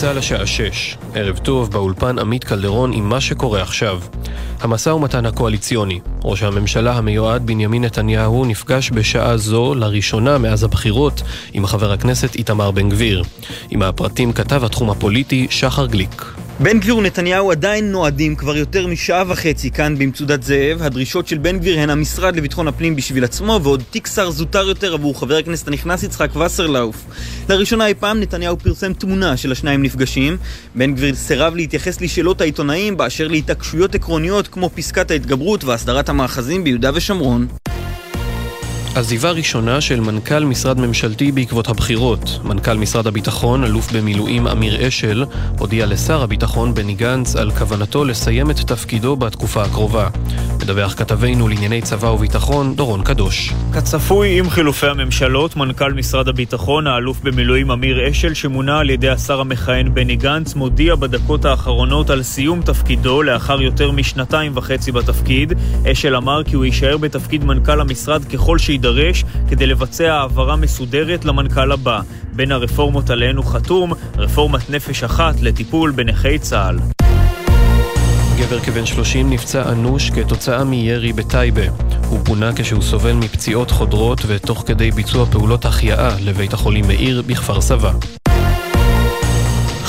צה"ל השעה 6. ערב טוב, באולפן עמית קלדרון עם מה שקורה עכשיו. המשא ומתן הקואליציוני. ראש הממשלה המיועד בנימין נתניהו נפגש בשעה זו, לראשונה מאז הבחירות, עם חבר הכנסת איתמר בן גביר. עם הפרטים כתב התחום הפוליטי שחר גליק. בן גביר ונתניהו עדיין נועדים כבר יותר משעה וחצי כאן במצודת זאב. הדרישות של בן גביר הן המשרד לביטחון הפנים בשביל עצמו ועוד תיק שר זוטר יותר עבור חבר הכנסת הנכנס יצחק וסרלאוף. לראשונה אי פעם נתניהו פרסם תמונה של השניים נפגשים. בן גביר סירב להתייחס לשאלות העיתונאים באשר להתעקשויות עקרוניות כמו פסקת ההתגברות והסדרת המאחזים ביהודה ושומרון. עזיבה ראשונה של מנכ"ל משרד ממשלתי בעקבות הבחירות. מנכ"ל משרד הביטחון, אלוף במילואים אמיר אשל, הודיע לשר הביטחון בני גנץ על כוונתו לסיים את תפקידו בתקופה הקרובה. מדווח כתבנו לענייני צבא וביטחון, דורון קדוש. כצפוי עם חילופי הממשלות, מנכ"ל משרד הביטחון, האלוף במילואים אמיר אשל, שמונה על ידי השר המכהן בני גנץ, מודיע בדקות האחרונות על סיום תפקידו לאחר יותר משנתיים וחצי בתפקיד. אשל אמר כי הוא יישאר בתפקיד מנכ"ל המשרד ככל ש... יידרש כדי לבצע העברה מסודרת למנכ"ל הבא. בין הרפורמות עליהן הוא חתום, רפורמת נפש אחת לטיפול בנכי צה"ל. גבר כבן 30 נפצע אנוש כתוצאה מירי בטייבה. הוא פונה כשהוא סובל מפציעות חודרות ותוך כדי ביצוע פעולות החייאה לבית החולים מאיר בכפר סבא.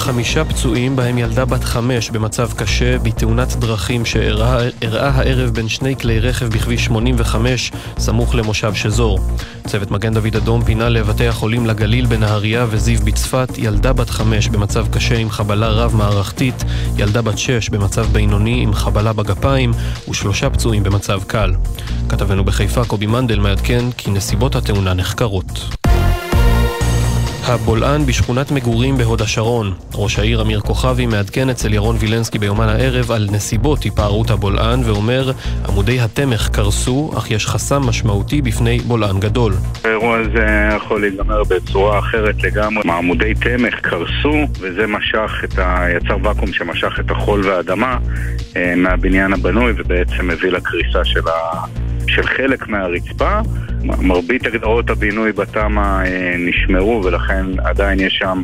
חמישה פצועים, בהם ילדה בת חמש במצב קשה בתאונת דרכים שאירעה הערב בין שני כלי רכב בכביש 85 סמוך למושב שזור. צוות מגן דוד אדום פינה לבתי החולים לגליל בנהריה וזיו בצפת ילדה בת חמש במצב קשה עם חבלה רב-מערכתית, ילדה בת שש במצב בינוני עם חבלה בגפיים ושלושה פצועים במצב קל. כתבנו בחיפה קובי מנדל מעדכן כי נסיבות התאונה נחקרות. הבולען בשכונת מגורים בהוד השרון. ראש העיר אמיר כוכבי מעדכן אצל ירון וילנסקי ביומן הערב על נסיבות היפארות הבולען ואומר עמודי התמך קרסו, אך יש חסם משמעותי בפני בולען גדול. האירוע הזה יכול להיגמר בצורה אחרת לגמרי. עמודי תמך קרסו וזה משך את ה... יצר ואקום שמשך את החול והאדמה אה, מהבניין הבנוי ובעצם הביא לקריסה של ה... של חלק מהרצפה. מרבית הגדרות הבינוי בתמ"א אה, נשמרו ולכן עדיין יש שם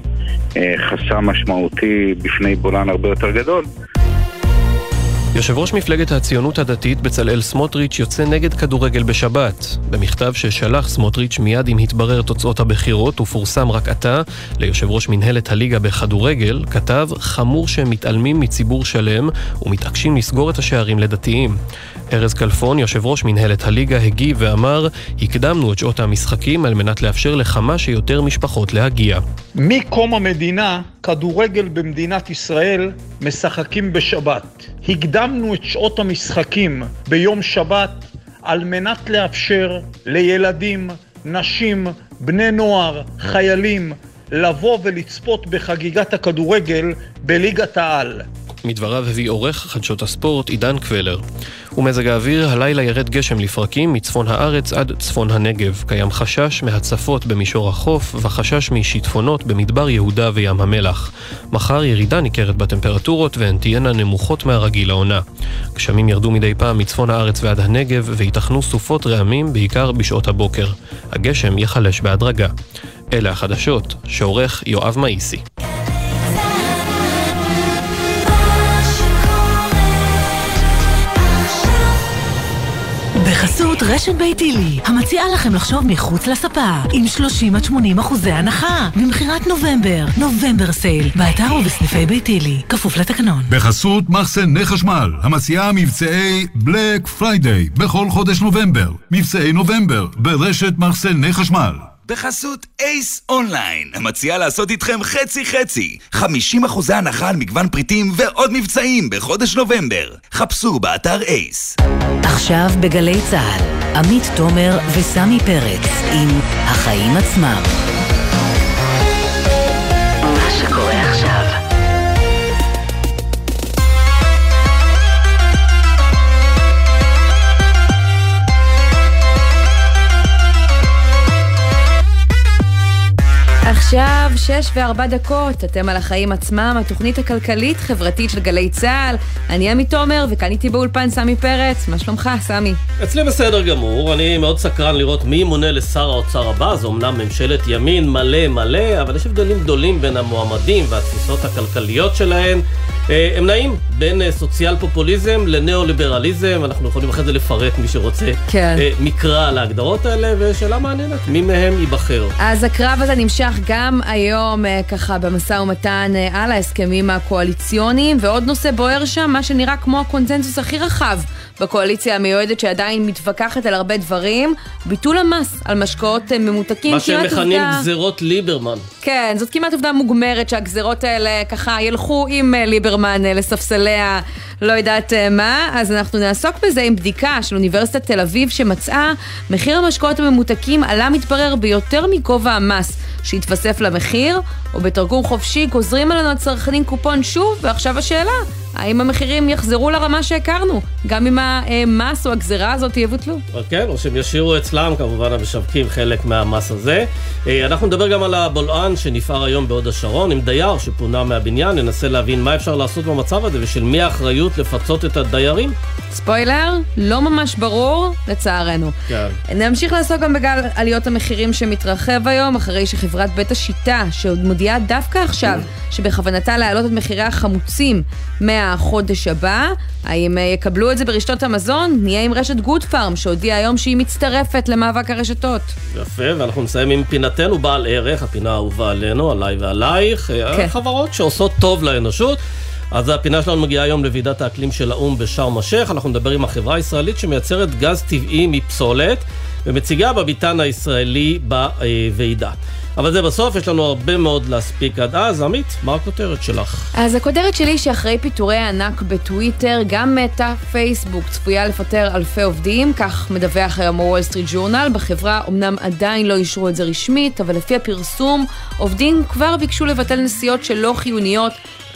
אה, חסם משמעותי בפני בולען הרבה יותר גדול. יושב ראש מפלגת הציונות הדתית בצלאל סמוטריץ' יוצא נגד כדורגל בשבת. במכתב ששלח סמוטריץ' מיד עם התברר תוצאות הבחירות ופורסם רק עתה ליושב ראש מנהלת הליגה בכדורגל, כתב חמור שהם מתעלמים מציבור שלם ומתעקשים לסגור את השערים לדתיים. ארז כלפון, יושב ראש מנהלת הליגה, הגיב ואמר הקדמנו את שעות המשחקים על מנת לאפשר לכמה שיותר משפחות להגיע. מקום המדינה, כדורגל במדינת ישראל משחקים בשבת. הקדמנו את שעות המשחקים ביום שבת על מנת לאפשר לילדים, נשים, בני נוער, חיילים, לבוא ולצפות בחגיגת הכדורגל בליגת העל. מדבריו הביא עורך חדשות הספורט עידן קבלר. ומזג האוויר, הלילה ירד גשם לפרקים מצפון הארץ עד צפון הנגב. קיים חשש מהצפות במישור החוף וחשש משיטפונות במדבר יהודה וים המלח. מחר ירידה ניכרת בטמפרטורות והן תהיינה נמוכות מהרגיל לעונה. גשמים ירדו מדי פעם מצפון הארץ ועד הנגב וייתכנו סופות רעמים בעיקר בשעות הבוקר. הגשם ייחלש בהדרגה. אלה החדשות שעורך יואב מאיסי. בחסות רשת ביתילי, המציעה לכם לחשוב מחוץ לספה, עם 30 עד 80 אחוזי הנחה, במכירת נובמבר, November sale, באתר ובסניפי ביתילי, כפוף לתקנון. בחסות מחסני חשמל, המציעה מבצעי Black Friday, בכל חודש נובמבר, מבצעי נובמבר, ברשת מחסני חשמל. בחסות אייס אונליין, המציעה לעשות איתכם חצי חצי. 50% הנחה על מגוון פריטים ועוד מבצעים בחודש נובמבר. חפשו באתר אייס. עכשיו בגלי צה"ל, עמית תומר וסמי פרץ עם החיים עצמם. עכשיו שש וארבע דקות, אתם על החיים עצמם, התוכנית הכלכלית-חברתית של גלי צה"ל. אני עמי תומר, וכאן איתי באולפן סמי פרץ. מה שלומך, סמי? אצלי בסדר גמור, אני מאוד סקרן לראות מי ימונה לשר האוצר הבא, זו אמנם ממשלת ימין מלא מלא, אבל יש הבדלים גדולים בין המועמדים והתפיסות הכלכליות שלהם. אה, הם נעים בין אה, סוציאל פופוליזם לניאו-ליברליזם, אנחנו יכולים אחרי זה לפרט מי שרוצה כן. אה, מקרא על ההגדרות האלה, ושאלה מעניינת, מי מהם ייבחר. אז הקרב הזה נמשך גם היום ככה במשא ומתן על ההסכמים הקואליציוניים, ועוד נושא בוער שם, מה שנראה כמו הקונצנזוס הכי רחב בקואליציה המיועדת שעדיין מתווכחת על הרבה דברים, ביטול המס על משקאות ממותקים. מה שהם מכנים עובדה... גזרות ליברמן. כן, זאת כמעט עובדה מוגמרת שהגזרות האלה ככה ילכו עם ליברמן לספסלי ה... לא יודעת מה, אז אנחנו נעסוק בזה עם בדיקה של אוניברסיטת תל אביב שמצאה מחיר המשקאות הממותקים עלה מתברר ביותר מגובה המס שהתווסף למחיר, או בתרגום חופשי גוזרים עלינו הצרכנים קופון שוב, ועכשיו השאלה, האם המחירים יחזרו לרמה שהכרנו, גם אם המס או הגזירה הזאת יבוטלו? כן, או שהם ישאירו אצלם כמובן המשווקים חלק מהמס הזה. אה, אנחנו נדבר גם על הבולען שנפער היום בהוד השרון, עם דייר שפונה מהבניין, ננסה להבין מה אפשר לעשות במצב הזה ושל מי האחריות לפצות את הדיירים. ספוילר, לא ממש ברור, לצערנו. כן. נמשיך לעסוק גם בגל עליות המחירים שמתרחב היום, אחרי שחברת בית השיטה, שעוד מודיעה דווקא עכשיו, שבכוונתה להעלות את מחירי החמוצים מהחודש הבא, האם יקבלו את זה ברשתות המזון? נהיה עם רשת גוד פארם, שהודיעה היום שהיא מצטרפת למאבק הרשתות. יפה, ואנחנו נסיים עם פינתנו בעל ערך, הפינה האהובה עלינו, עליי ועלייך, כן. חברות שעושות טוב לאנושות. אז הפינה שלנו מגיעה היום לוועידת האקלים של האו"ם בשארם א-שייח. אנחנו מדברים עם החברה הישראלית שמייצרת גז טבעי מפסולת ומציגה בביתן הישראלי בוועידה. אבל זה בסוף, יש לנו הרבה מאוד להספיק עד אז. עמית, מה הכותרת שלך? אז הכותרת שלי שאחרי פיטורי הענק בטוויטר, גם מטא, פייסבוק צפויה לפטר אלפי עובדים, כך מדווח היום הוול סטריט ג'ורנל. בחברה אמנם עדיין לא אישרו את זה רשמית, אבל לפי הפרסום, עובדים כבר ביקשו לבטל נסיעות שלא חיוניות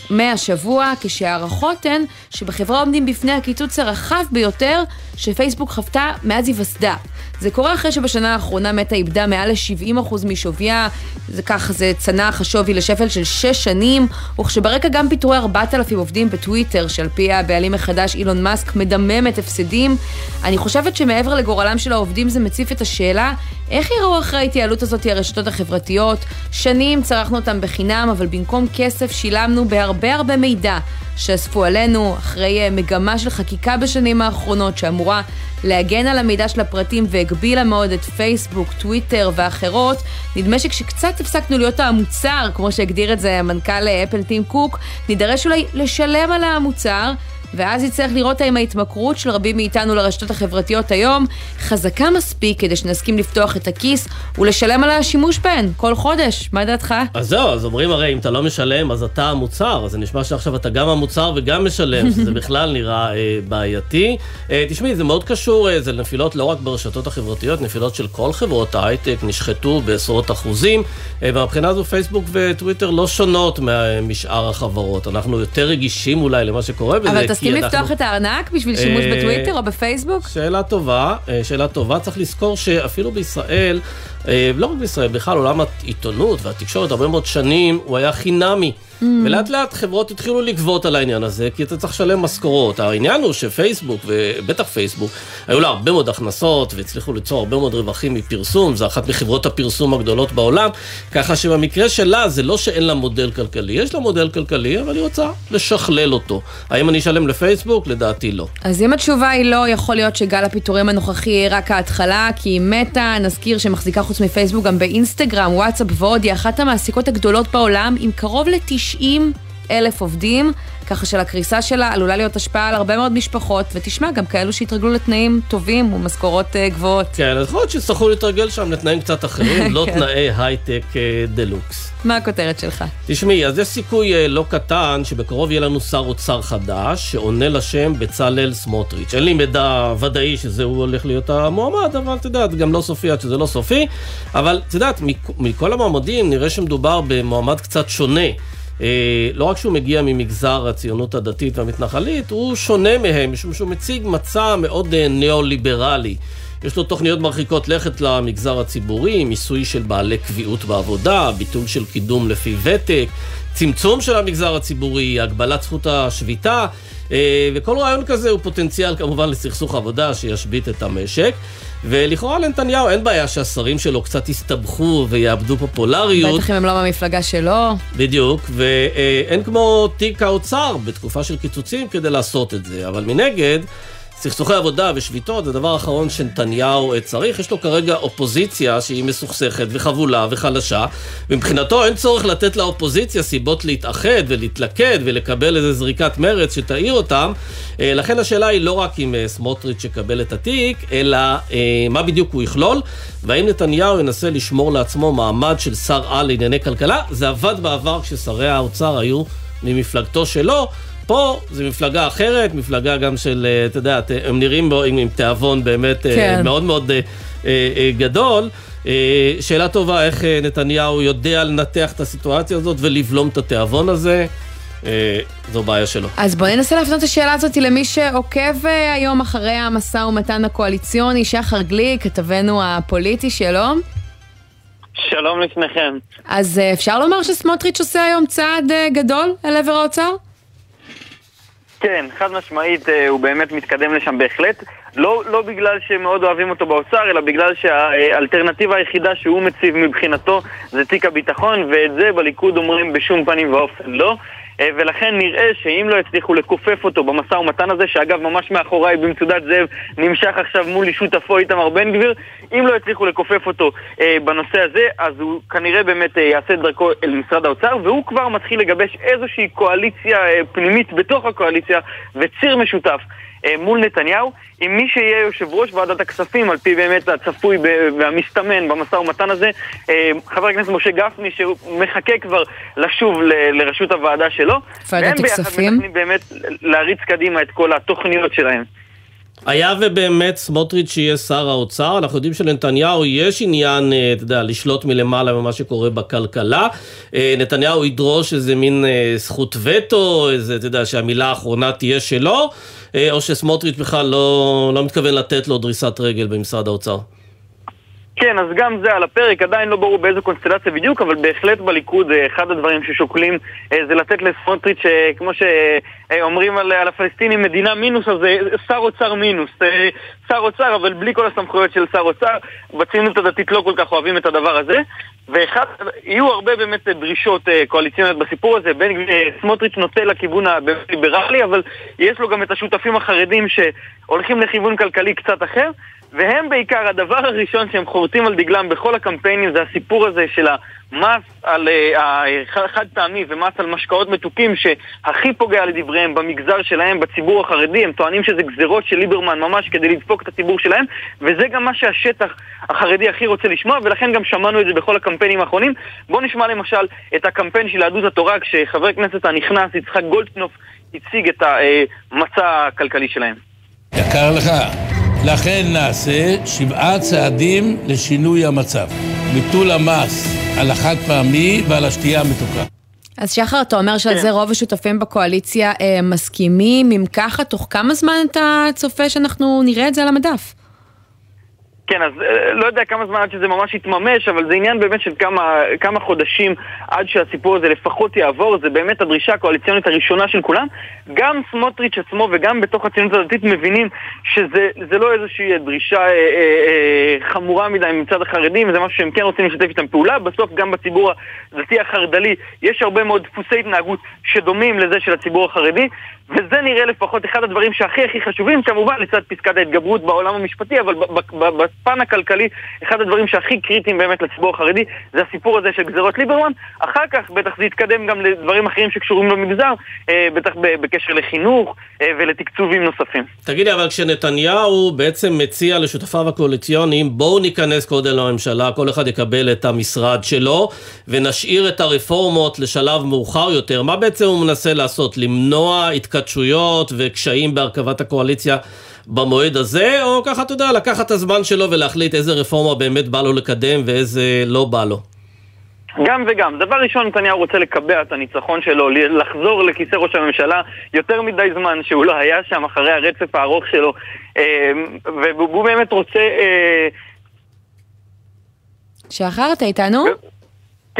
מהשבוע, כשהערכות הן שבחברה עומדים בפני הקיצוץ הרחב ביותר שפייסבוק חוותה מאז היווסדה. זה קורה אחרי שבשנה האחרונה מטה איבדה מעל ל-70% משוויה, זה ככה, זה צנח השווי לשפל של 6 שנים, וכשברקע גם פיטורי 4,000 עובדים בטוויטר, שעל פי הבעלים החדש אילון מאסק מדמם את הפסדים, אני חושבת שמעבר לגורלם של העובדים זה מציף את השאלה איך יראו אחרי ההתייעלות הזאת הרשתות החברתיות? שנים צרכנו אותם בחינם, אבל במקום כסף שילמנו בהרבה הרבה מידע שאספו עלינו, אחרי אה, מגמה של חקיקה בשנים האחרונות שאמורה להגן על המידע של הפרטים והגבילה מאוד את פייסבוק, טוויטר ואחרות, נדמה שכשקצת הפסקנו להיות המוצר, כמו שהגדיר את זה מנכ"ל אה, אפל טים קוק, נידרש אולי לשלם על המוצר. ואז יצטרך לראות האם ההתמכרות של רבים מאיתנו לרשתות החברתיות היום חזקה מספיק כדי שנסכים לפתוח את הכיס ולשלם על השימוש בהן כל חודש. מה דעתך? אז זהו, אז אומרים הרי אם אתה לא משלם אז אתה המוצר, אז זה נשמע שעכשיו אתה גם המוצר וגם משלם, שזה בכלל נראה אה, בעייתי. אה, תשמעי, זה מאוד קשור, אה, זה נפילות לא רק ברשתות החברתיות, נפילות של כל חברות ההייטק נשחטו בעשרות אחוזים, אה, ומבחינה הזו פייסבוק וטוויטר לא שונות משאר החברות. אנחנו יותר רגישים אולי למה שקורה בזה. מסכים לפתוח. את הארנק בשביל שימוש אה, בטוויטר או בפייסבוק? שאלה טובה, אה, שאלה טובה. צריך לזכור שאפילו בישראל, אה, לא רק בישראל, בכלל עולם העיתונות והתקשורת הרבה מאוד שנים הוא היה חינמי. Mm. ולאט לאט חברות התחילו לגבות על העניין הזה, כי אתה צריך לשלם משכורות. העניין הוא שפייסבוק, ובטח פייסבוק, היו לה הרבה מאוד הכנסות, והצליחו ליצור הרבה מאוד רווחים מפרסום, זו אחת מחברות הפרסום הגדולות בעולם, ככה שבמקרה שלה זה לא שאין לה מודל כלכלי, יש לה מודל כלכלי, אבל היא רוצה לשכלל אותו. האם אני אשלם לפייסבוק? לדעתי לא. אז אם התשובה היא לא, יכול להיות שגל הפיטורים הנוכחי יהיה רק ההתחלה, כי מטא, נזכיר שמחזיקה חוץ מפייסבוק גם באינסטגרם, וואטסאפ ועוד, היא אחת המעסיקות הגדולות בעולם, עם קרוב ל-90 90 אלף עובדים, ככה שלקריסה שלה עלולה להיות השפעה על הרבה מאוד משפחות, ותשמע, גם כאלו שהתרגלו לתנאים טובים ומשכורות אה, גבוהות. כן, יכול להיות שיצטרכו להתרגל שם לתנאים קצת אחרים, לא כן. תנאי הייטק אה, דלוקס. מה הכותרת שלך? תשמעי, אז יש סיכוי uh, לא קטן שבקרוב יהיה לנו שר אוצר חדש, שעונה לשם בצלאל סמוטריץ'. אין לי מידע ודאי שזה הוא הולך להיות המועמד, אבל את יודעת, גם לא סופי עד שזה לא סופי. אבל את יודעת, מכל המועמדים נראה שמדובר במועמד קצת שונה. אה, לא רק שהוא מגיע ממגזר הציונות הדתית והמתנחלית, הוא שונה מהם, משום שהוא מציג מצע מאוד אה, ניאו-ליברלי. יש לו תוכניות מרחיקות לכת למגזר הציבורי, מיסוי של בעלי קביעות בעבודה, ביטול של קידום לפי ותק, צמצום של המגזר הציבורי, הגבלת זכות השביתה, אה, וכל רעיון כזה הוא פוטנציאל כמובן לסכסוך עבודה שישבית את המשק. ולכאורה לנתניהו אין בעיה שהשרים שלו קצת יסתבכו ויאבדו פופולריות. בטח אם הם לא במפלגה שלו. בדיוק, ואין כמו תיק האוצר בתקופה של קיצוצים כדי לעשות את זה, אבל מנגד... סכסוכי עבודה ושביתות זה דבר אחרון שנתניהו אה, צריך. יש לו כרגע אופוזיציה שהיא מסוכסכת וחבולה וחלשה, ומבחינתו אין צורך לתת לאופוזיציה סיבות להתאחד ולהתלכד ולקבל איזה זריקת מרץ שתאיר אותם. אה, לכן השאלה היא לא רק אם אה, סמוטריץ' יקבל את התיק, אלא מה בדיוק הוא יכלול, והאם נתניהו ינסה לשמור לעצמו מעמד של שר על לענייני כלכלה. זה עבד בעבר כששרי האוצר היו ממפלגתו שלו. פה זה מפלגה אחרת, מפלגה גם של, אה, אתה יודע, הם נראים בו עם, עם תיאבון באמת אה, כן. מאוד מאוד אה, גדול. שאלה טובה, איך נתניהו יודע לנתח את הסיטואציה הזאת ולבלום את התיאבון הזה. זו בעיה שלו. אז בואי ננסה להפנות את השאלה הזאת למי שעוקב היום אחרי המשא ומתן הקואליציוני, שחר גליק, כתבנו הפוליטי, שלום. שלום לפניכם. אז אפשר לומר שסמוטריץ' עושה היום צעד גדול אל עבר האוצר? כן, חד משמעית אה, הוא באמת מתקדם לשם בהחלט. לא, לא בגלל שמאוד אוהבים אותו באוצר, אלא בגלל שהאלטרנטיבה היחידה שהוא מציב מבחינתו זה תיק הביטחון, ואת זה בליכוד אומרים בשום פנים ואופן לא. אה, ולכן נראה שאם לא יצליחו לכופף אותו במשא ומתן הזה, שאגב ממש מאחוריי במצודת זאב נמשך עכשיו מול שותפו איתמר בן גביר, אם לא יצליחו לכופף אותו אה, בנושא הזה, אז הוא כנראה באמת אה, יעשה את דרכו אל משרד האוצר, והוא כבר מתחיל לגבש איזושהי קואליציה פנימית בתוך הקואליציה וציר משותף. אה, מול נתניהו, עם מי שיהיה יושב ראש ועדת הכספים, על פי באמת הצפוי והמסתמן במשא ומתן הזה, אה, חבר הכנסת משה גפני, שמחכה כבר לשוב לראשות הוועדה שלו. ועדת הכספים? והם ביחד באמת להריץ קדימה את כל התוכניות שלהם. היה ובאמת סמוטריץ' יהיה שר האוצר, אנחנו יודעים שלנתניהו יש עניין, אה, אתה יודע, לשלוט מלמעלה במה שקורה בכלכלה. נתניהו ידרוש איזה מין זכות וטו, איזה, אתה יודע, שהמילה האחרונה תהיה שלו. אה, או שסמוטריץ' בכלל לא, לא מתכוון לתת לו דריסת רגל במשרד האוצר? כן, אז גם זה על הפרק, עדיין לא ברור באיזה קונסטלציה בדיוק, אבל בהחלט בליכוד אה, אחד הדברים ששוקלים אה, זה לתת לסמוטריץ', כמו שאומרים על, על הפלסטינים, מדינה מינוס, אז שר אוצר מינוס. שר אוצר, אבל בלי כל הסמכויות של שר אוצר. בציונות הדתית לא כל כך אוהבים את הדבר הזה. ואחד, יהיו הרבה באמת דרישות uh, קואליציוניות בסיפור הזה, בין uh, סמוטריץ' נוטה לכיוון הליברלי, אבל יש לו גם את השותפים החרדים שהולכים לכיוון כלכלי קצת אחר, והם בעיקר, הדבר הראשון שהם חורטים על דגלם בכל הקמפיינים זה הסיפור הזה של המס על החד uh, פעמי ומס על משקאות מתוקים שהכי פוגע לדבריהם במגזר שלהם, בציבור החרדי, הם טוענים שזה גזירות של ליברמן ממש כדי לדפוק את הציבור שלהם, וזה גם מה שהשטח החרדי הכי רוצה לשמוע, ולכן גם שמענו את זה בכל הקמפיינים האחרונים. בואו נשמע למשל את הקמפיין של יהדות התורה כשחבר הכנסת הנכנס יצחק גולדקנופ הציג את המצע הכלכלי שלהם. יקר לך. לכן נעשה שבעה צעדים לשינוי המצב. ביטול המס על החד פעמי ועל השתייה המתוקה. אז שחר, אתה אומר שעל כן. זה רוב השותפים בקואליציה אה, מסכימים. אם ככה, תוך כמה זמן אתה צופה שאנחנו נראה את זה על המדף? כן, אז אה, לא יודע כמה זמן עד שזה ממש יתממש, אבל זה עניין באמת של כמה, כמה חודשים עד שהסיפור הזה לפחות יעבור, זה באמת הדרישה הקואליציונית הראשונה של כולם. גם סמוטריץ' עצמו וגם בתוך הציונות הדתית מבינים שזה לא איזושהי דרישה אה, אה, אה, חמורה מדי מצד החרדים, זה משהו שהם כן רוצים לשתף איתם פעולה. בסוף גם בציבור הדתי החרד"לי יש הרבה מאוד דפוסי התנהגות שדומים לזה של הציבור החרדי, וזה נראה לפחות אחד הדברים שהכי הכי חשובים, כמובן לצד פסקת ההתגברות בעולם המשפטי, אבל בפן הכלכלי, אחד הדברים שהכי קריטיים באמת לציבור החרדי, זה הסיפור הזה של גזירות ליברמן. אחר כך בטח זה יתקדם גם לדברים אחרים שקשורים למגזר, אה, בטח בקשר לחינוך אה, ולתקצובים נוספים. תגידי, אבל כשנתניהו בעצם מציע לשותפיו הקואליציוניים, בואו ניכנס קודם לממשלה, כל אחד יקבל את המשרד שלו, ונשאיר את הרפורמות לשלב מאוחר יותר, מה בעצם הוא מנסה לעשות? למנוע התקדמות? התכתשויות וקשיים בהרכבת הקואליציה במועד הזה, או ככה, אתה יודע, לקחת את הזמן שלו ולהחליט איזה רפורמה באמת בא לו לקדם ואיזה לא בא לו? גם וגם. דבר ראשון, נתניהו רוצה לקבע את הניצחון שלו, לחזור לכיסא ראש הממשלה יותר מדי זמן שהוא לא היה שם אחרי הרצף הארוך שלו, אה, והוא באמת רוצה... אה, שחר, אתה איתנו?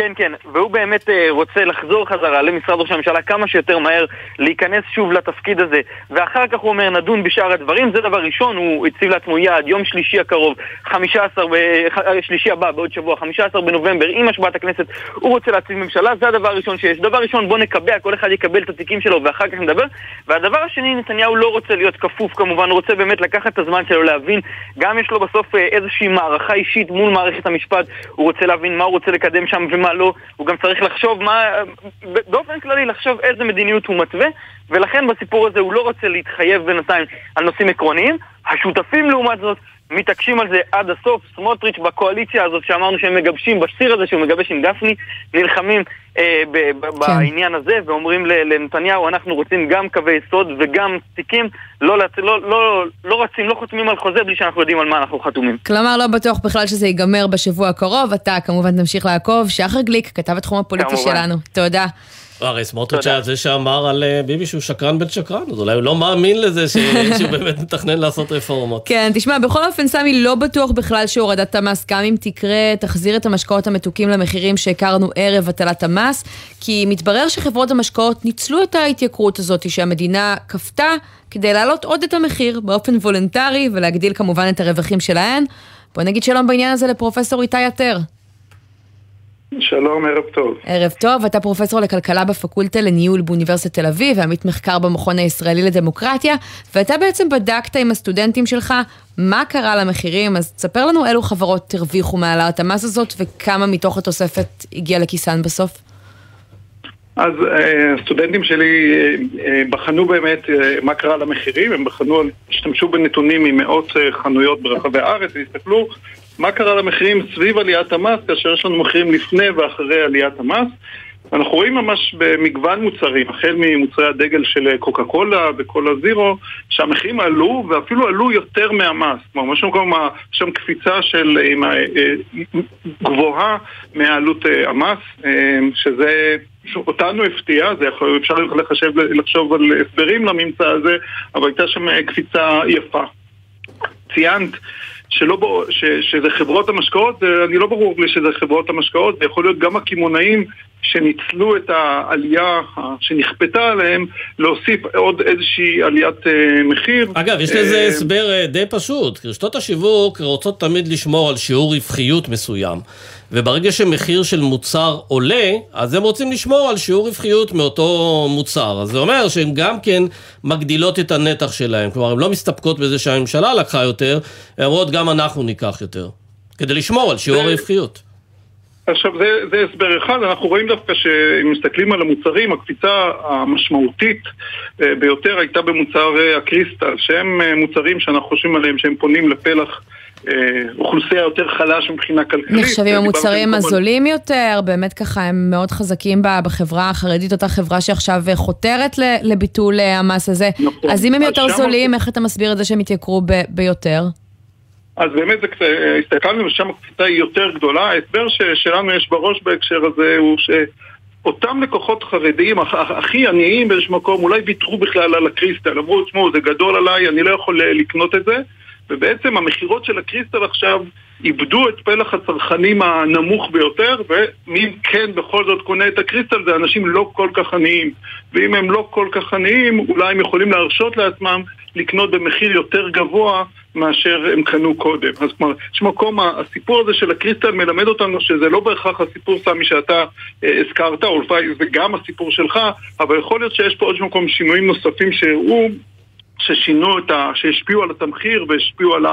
כן, כן, והוא באמת uh, רוצה לחזור חזרה למשרד ראש הממשלה כמה שיותר מהר, להיכנס שוב לתפקיד הזה, ואחר כך הוא אומר נדון בשאר הדברים, זה דבר ראשון, הוא הציב לעצמו יעד, יום שלישי הקרוב, 15, ב... אה, שלישי הבא, בעוד שבוע, 15 בנובמבר, עם השבעת הכנסת, הוא רוצה להציב ממשלה, זה הדבר הראשון שיש. דבר ראשון, בוא נקבע, כל אחד יקבל את התיקים שלו ואחר כך נדבר. והדבר השני, נתניהו לא רוצה להיות כפוף כמובן, הוא רוצה באמת לקחת את הזמן שלו להבין, גם יש לו בסוף אה, איזושהי מערכה אישית מול מערכת המשפט, הוא רוצה להבין מה הוא רוצה לקדם שם ומה לא, הוא גם צריך לחשוב מה, באופן כללי לחשוב איזה מדיניות הוא מתווה, ולכן בסיפור הזה הוא לא רוצה להתחייב בינתיים על נושאים עקרוניים. השותפים לעומת זאת מתעקשים על זה עד הסוף. סמוטריץ' בקואליציה הזאת שאמרנו שהם מגבשים, בשיר הזה שהוא מגבש עם גפני, נלחמים אה, ב- ב- כן. בעניין הזה ואומרים לנתניהו, אנחנו רוצים גם קווי יסוד וגם תיקים, לא, לא, לא, לא, לא רצים, לא חותמים על חוזה בלי שאנחנו יודעים על מה אנחנו חתומים. כלומר, לא בטוח בכלל שזה ייגמר בשבוע הקרוב. אתה כמובן תמשיך לעקוב. שחר גליק, כתב התחום הפוליטי כמובן. שלנו. תודה. הרי סמוטריץ' היה זה שאמר על אה, ביבי שהוא שקרן בן שקרן, אז אולי הוא לא מאמין לזה שהוא באמת מתכנן לעשות רפורמות. כן, תשמע, בכל אופן, סמי, לא בטוח בכלל שהורדת המס, גם אם תקרה, תחזיר את המשקאות המתוקים למחירים שהכרנו ערב הטלת המס, כי מתברר שחברות המשקאות ניצלו את ההתייקרות הזאת שהמדינה כפתה כדי להעלות עוד את המחיר באופן וולונטרי ולהגדיל כמובן את הרווחים שלהן. בוא נגיד שלום בעניין הזה לפרופסור איתי עטר. שלום, ערב טוב. ערב טוב, אתה פרופסור לכלכלה בפקולטה לניהול באוניברסיטת תל אביב ועמית מחקר במכון הישראלי לדמוקרטיה, ואתה בעצם בדקת עם הסטודנטים שלך מה קרה למחירים, אז תספר לנו אילו חברות הרוויחו מהעלאת המס הזאת וכמה מתוך התוספת הגיע לכיסן בסוף. אז אה, הסטודנטים שלי אה, אה, בחנו באמת מה קרה למחירים, הם בחנו, השתמשו בנתונים ממאות חנויות ברחבי הארץ והסתכלו מה קרה למחירים סביב עליית המס, כאשר יש לנו מחירים לפני ואחרי עליית המס. אנחנו רואים ממש במגוון מוצרים, החל ממוצרי הדגל של קוקה קולה וקולה זירו, שהמחירים עלו ואפילו עלו יותר מהמס. כלומר, יש שם קפיצה של גבוהה מעלות המס, שזה אותנו הפתיע, זה יכול, אפשר לחשב, לחשוב על הסברים לממצא הזה, אבל הייתה שם קפיצה יפה. ציינת שלא בו, ש, שזה חברות המשקאות, אני לא ברור לי שזה חברות המשקאות, זה יכול להיות גם הקמעונאים שניצלו את העלייה שנכפתה עליהם, להוסיף עוד איזושהי עליית אה, מחיר. אגב, יש לזה אה, הסבר אה, די פשוט. רשתות השיווק רוצות תמיד לשמור על שיעור רווחיות מסוים. וברגע שמחיר של מוצר עולה, אז הם רוצים לשמור על שיעור רווחיות מאותו מוצר. אז זה אומר שהן גם כן מגדילות את הנתח שלהן. כלומר, הן לא מסתפקות בזה שהממשלה לקחה יותר, הן אומרות גם אנחנו ניקח יותר. כדי לשמור על שיעור הרווחיות. עכשיו זה, זה הסבר אחד, אנחנו רואים דווקא שאם מסתכלים על המוצרים, הקפיצה המשמעותית אה, ביותר הייתה במוצר אה, הקריסטל, שהם אה, מוצרים שאנחנו חושבים עליהם שהם פונים לפלח אוכלוסייה יותר חלש מבחינה כלכלית. נחשבים המוצרים הזולים יותר, באמת ככה הם מאוד חזקים בחברה החרדית, אותה חברה שעכשיו חותרת לביטול המס הזה. נכון. אז אם הם יותר זולים, איך אתה מסביר את זה שהם התייקרו ביותר? אז באמת זה, הסתכלנו ושם הקפיצה היא יותר גדולה. ההסבר שלנו יש בראש בהקשר הזה הוא שאותם לקוחות חרדיים הכי עניים באיזשהו מקום אולי ויתרו בכלל על הקריסטל, אמרו, תשמעו, זה גדול עליי, אני לא יכול לקנות את זה. ובעצם המכירות של הקריסטל עכשיו איבדו את פלח הצרכנים הנמוך ביותר, ומי כן בכל זאת קונה את הקריסטל זה אנשים לא כל כך עניים. ואם הם לא כל כך עניים, אולי הם יכולים להרשות לעצמם לקנות במחיר יותר גבוה מאשר הם קנו קודם. אז כלומר, יש מקום, הסיפור הזה של הקריסטל מלמד אותנו שזה לא בהכרח הסיפור סמי שאתה אה, הזכרת, או לפעמים זה גם הסיפור שלך, אבל יכול להיות שיש פה עוד מקום שינויים נוספים שהראו ששינו את ה... שהשפיעו על התמחיר והשפיעו על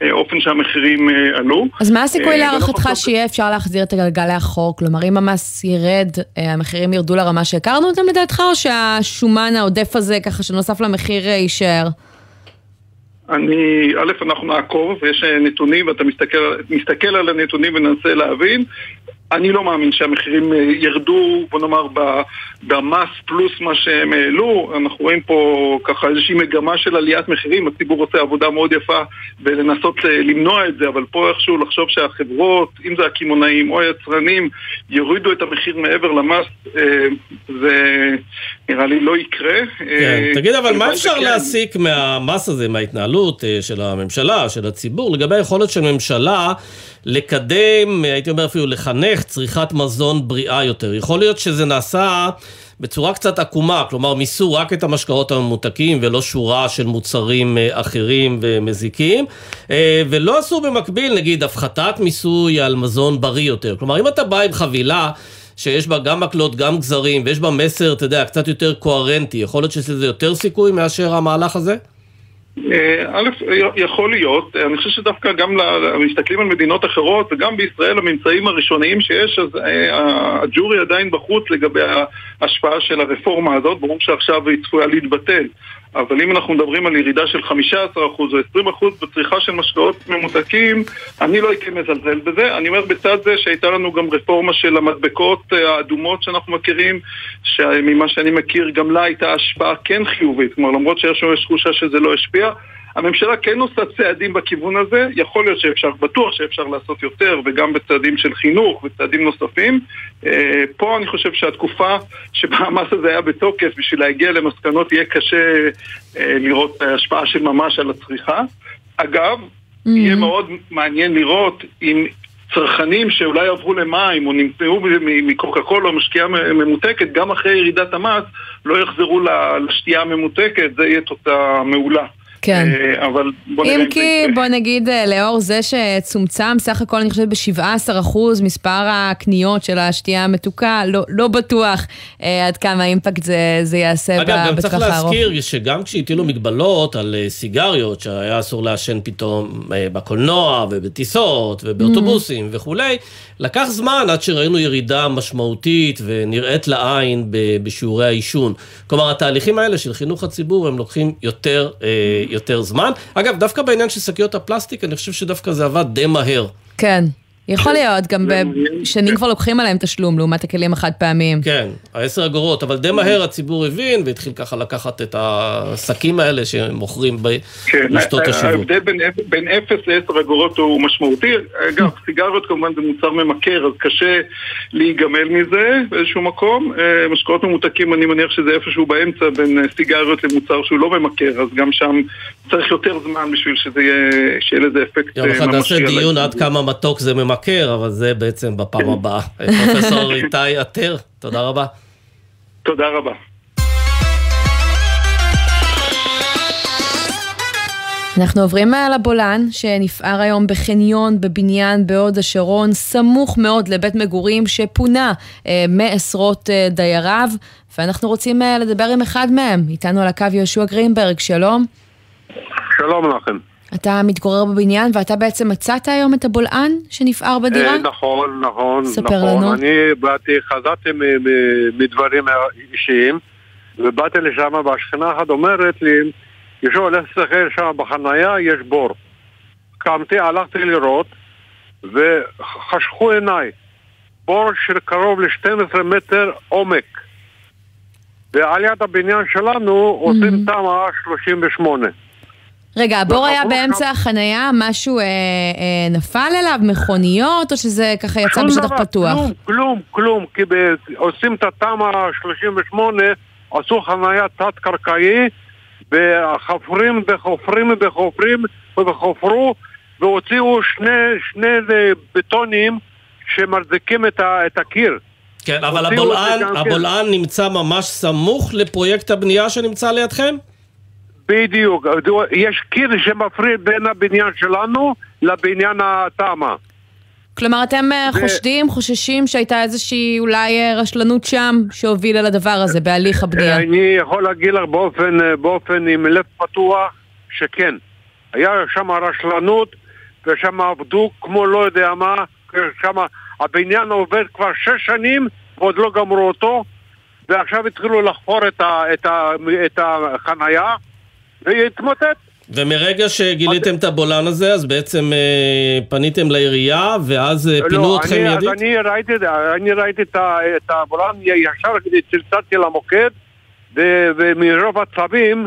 האופן שהמחירים אה, עלו. אז מה הסיכוי אה, להערכתך שיהיה אפשר להחזיר את הגלגל לאחור? כלומר, אם המס ירד, אה, המחירים ירדו לרמה שהכרנו אותם לדעתך, או שהשומן העודף הזה, ככה שנוסף למחיר, יישאר? אני, א', אנחנו נעקוב, ויש נתונים, ואתה מסתכל, מסתכל על הנתונים וננסה להבין. אני לא מאמין שהמחירים אה, ירדו, בוא נאמר, במס פלוס מה שהם העלו. אנחנו רואים פה ככה איזושהי מגמה של עליית מחירים, הציבור עושה עבודה מאוד יפה בלנסות אה, למנוע את זה, אבל פה איכשהו לחשוב שהחברות, אם זה הקמעונאים או היצרנים, יורידו את המחיר מעבר למס, אה, זה נראה לי לא יקרה. כן, אה, תגיד, אבל מה אפשר וכן. להסיק מהמס הזה, מההתנהלות אה, של הממשלה, של הציבור, לגבי היכולת של ממשלה לקדם, אה, הייתי אומר אפילו לחנך, צריכת מזון בריאה יותר? יכול להיות שזה נעשה בצורה קצת עקומה, כלומר מיסו רק את המשקאות הממותקים ולא שורה של מוצרים אחרים ומזיקים, ולא עשו במקביל, נגיד, הפחתת מיסוי על מזון בריא יותר. כלומר, אם אתה בא עם חבילה... שיש בה גם מקלות, גם גזרים, ויש בה מסר, אתה יודע, קצת יותר קוהרנטי. יכול להיות שיש לזה יותר סיכוי מאשר המהלך הזה? אה, א', יכול להיות, אני חושב שדווקא גם מסתכלים על מדינות אחרות וגם בישראל הממצאים הראשוניים שיש, אז אה, הג'ורי עדיין בחוץ לגבי ההשפעה של הרפורמה הזאת, ברור שעכשיו היא צפויה להתבטל. אבל אם אנחנו מדברים על ירידה של 15% או 20% בצריכה של משקאות ממותקים, אני לא הייתי מזלזל בזה. אני אומר בצד זה שהייתה לנו גם רפורמה של המדבקות אה, האדומות שאנחנו מכירים, שממה שאני מכיר גם לה הייתה השפעה כן חיובית. כלומר, למרות שיש לנו תחושה שזה לא השפיע, הממשלה כן עושה צעדים בכיוון הזה, יכול להיות שאפשר, בטוח שאפשר לעשות יותר, וגם בצעדים של חינוך וצעדים נוספים. אה, פה אני חושב שהתקופה שבה המס הזה היה בתוקף, בשביל להגיע למסקנות יהיה קשה אה, לראות השפעה של ממש על הצריכה. אגב, יהיה מאוד מעניין לראות אם צרכנים שאולי עברו למים או נמצאו מקוקה קולה או משקיעה ממותקת, גם אחרי ירידת המס, לא יחזרו לשתייה הממותקת, זה יהיה תוצאה מעולה. כן. אה, אבל בוא נראה אם אם זה כי, יקרה. בוא נגיד, אה, לאור זה שצומצם סך הכל, אני חושבת, ב-17% מספר הקניות של השתייה המתוקה, לא, לא בטוח אה, עד כמה אימפקט זה, זה יעשה אגב, ב- גם צריך בטווח הארוך. להזכיר שגם כשהטילו מגבלות על אה, סיגריות, שהיה אסור לעשן פתאום אה, בקולנוע ובטיסות ובאוטובוסים וכולי, לקח זמן עד שראינו ירידה משמעותית ונראית לעין ב- בשיעורי העישון. כלומר, התהליכים האלה של חינוך הציבור הם לוקחים יותר, אה, יותר זמן. אגב, דווקא בעניין של שקיות הפלסטיק, אני חושב שדווקא זה עבד די מהר. כן. יכול להיות, גם בשנים כבר לוקחים עליהם תשלום לעומת הכלים החד פעמיים. כן, העשר אגורות, אבל די מהר הציבור הבין והתחיל ככה לקחת את השקים האלה שמוכרים כן, ברשתות השיווק. ההבדל בין, אפ- בין 0 ל-10 אגורות הוא משמעותי. אגב, סיגריות כמובן זה מוצר ממכר, אז קשה להיגמל מזה באיזשהו מקום. אה, משקאות ממותקים, אני מניח שזה איפשהו באמצע בין אה, סיגריות למוצר שהוא לא ממכר, אז גם שם צריך יותר זמן בשביל שזה יהיה, שיהיה לזה אפקט יום אה, אחד נעשה ממשי דיון עד כמה מתוק זה ממכר, אבל זה בעצם בפעם הבאה. פרופסור איתי עטר, תודה רבה. תודה רבה. אנחנו עוברים לבולען, שנפער היום בחניון בבניין בהוד השרון, סמוך מאוד לבית מגורים שפונה אה, מעשרות אה, דייריו, ואנחנו רוצים אה, לדבר עם אחד מהם. איתנו על הקו יהושע גרינברג, שלום. שלום לכם. אתה מתגורר בבניין ואתה בעצם מצאת היום את הבולען שנפער בדירה? אה, נכון, נכון, ספר נכון. לנו. אני באתי, חזרתי מדברים אישיים, ובאתי לשם, והשכנה אחת אומרת לי, ישו הולך לשחק שם בחנייה, יש בור. קמתי, הלכתי לראות, וחשכו עיניי. בור של קרוב ל-12 מטר עומק. ועל יד הבניין שלנו עושים תמ"א 38. רגע, הבור היה באמצע החנייה, משהו אה, אה, נפל אליו, מכוניות, או שזה ככה יצא בשטח דבר, פתוח? כלום, כלום, כלום, כי ב- עושים את התמ"א 38, עשו חנייה תת-קרקעי, וחופרים וחופרים וחופרים וחפרו, והוציאו שני, שני בטונים שמחזיקים את, ה, את הקיר. כן, אבל הבולען, כן. הבולען נמצא ממש סמוך לפרויקט הבנייה שנמצא לידכם? בדיוק, יש קיר שמפריד בין הבניין שלנו לבניין התמ"א. כלומר, אתם אה, ו- חושדים, חוששים שהייתה איזושהי אולי אה, רשלנות שם שהובילה לדבר הזה בהליך הבנייה. אני יכול להגיד לך באופן, באופן עם לב פתוח שכן. היה שם רשלנות ושם עבדו כמו לא יודע מה, שם הבניין עובד כבר שש שנים ועוד לא גמרו אותו ועכשיו התחילו לחפור את, ה, את, ה, את החנייה והיא התמוטט. ומרגע שגיליתם את הבולען הזה, אז בעצם אה, פניתם לעירייה, ואז אה, פינו לא, אתכם? אז אני ראיתי, אני ראיתי את, את הבולען, ישר צלצלתי למוקד, ו- ומרוב עצבים,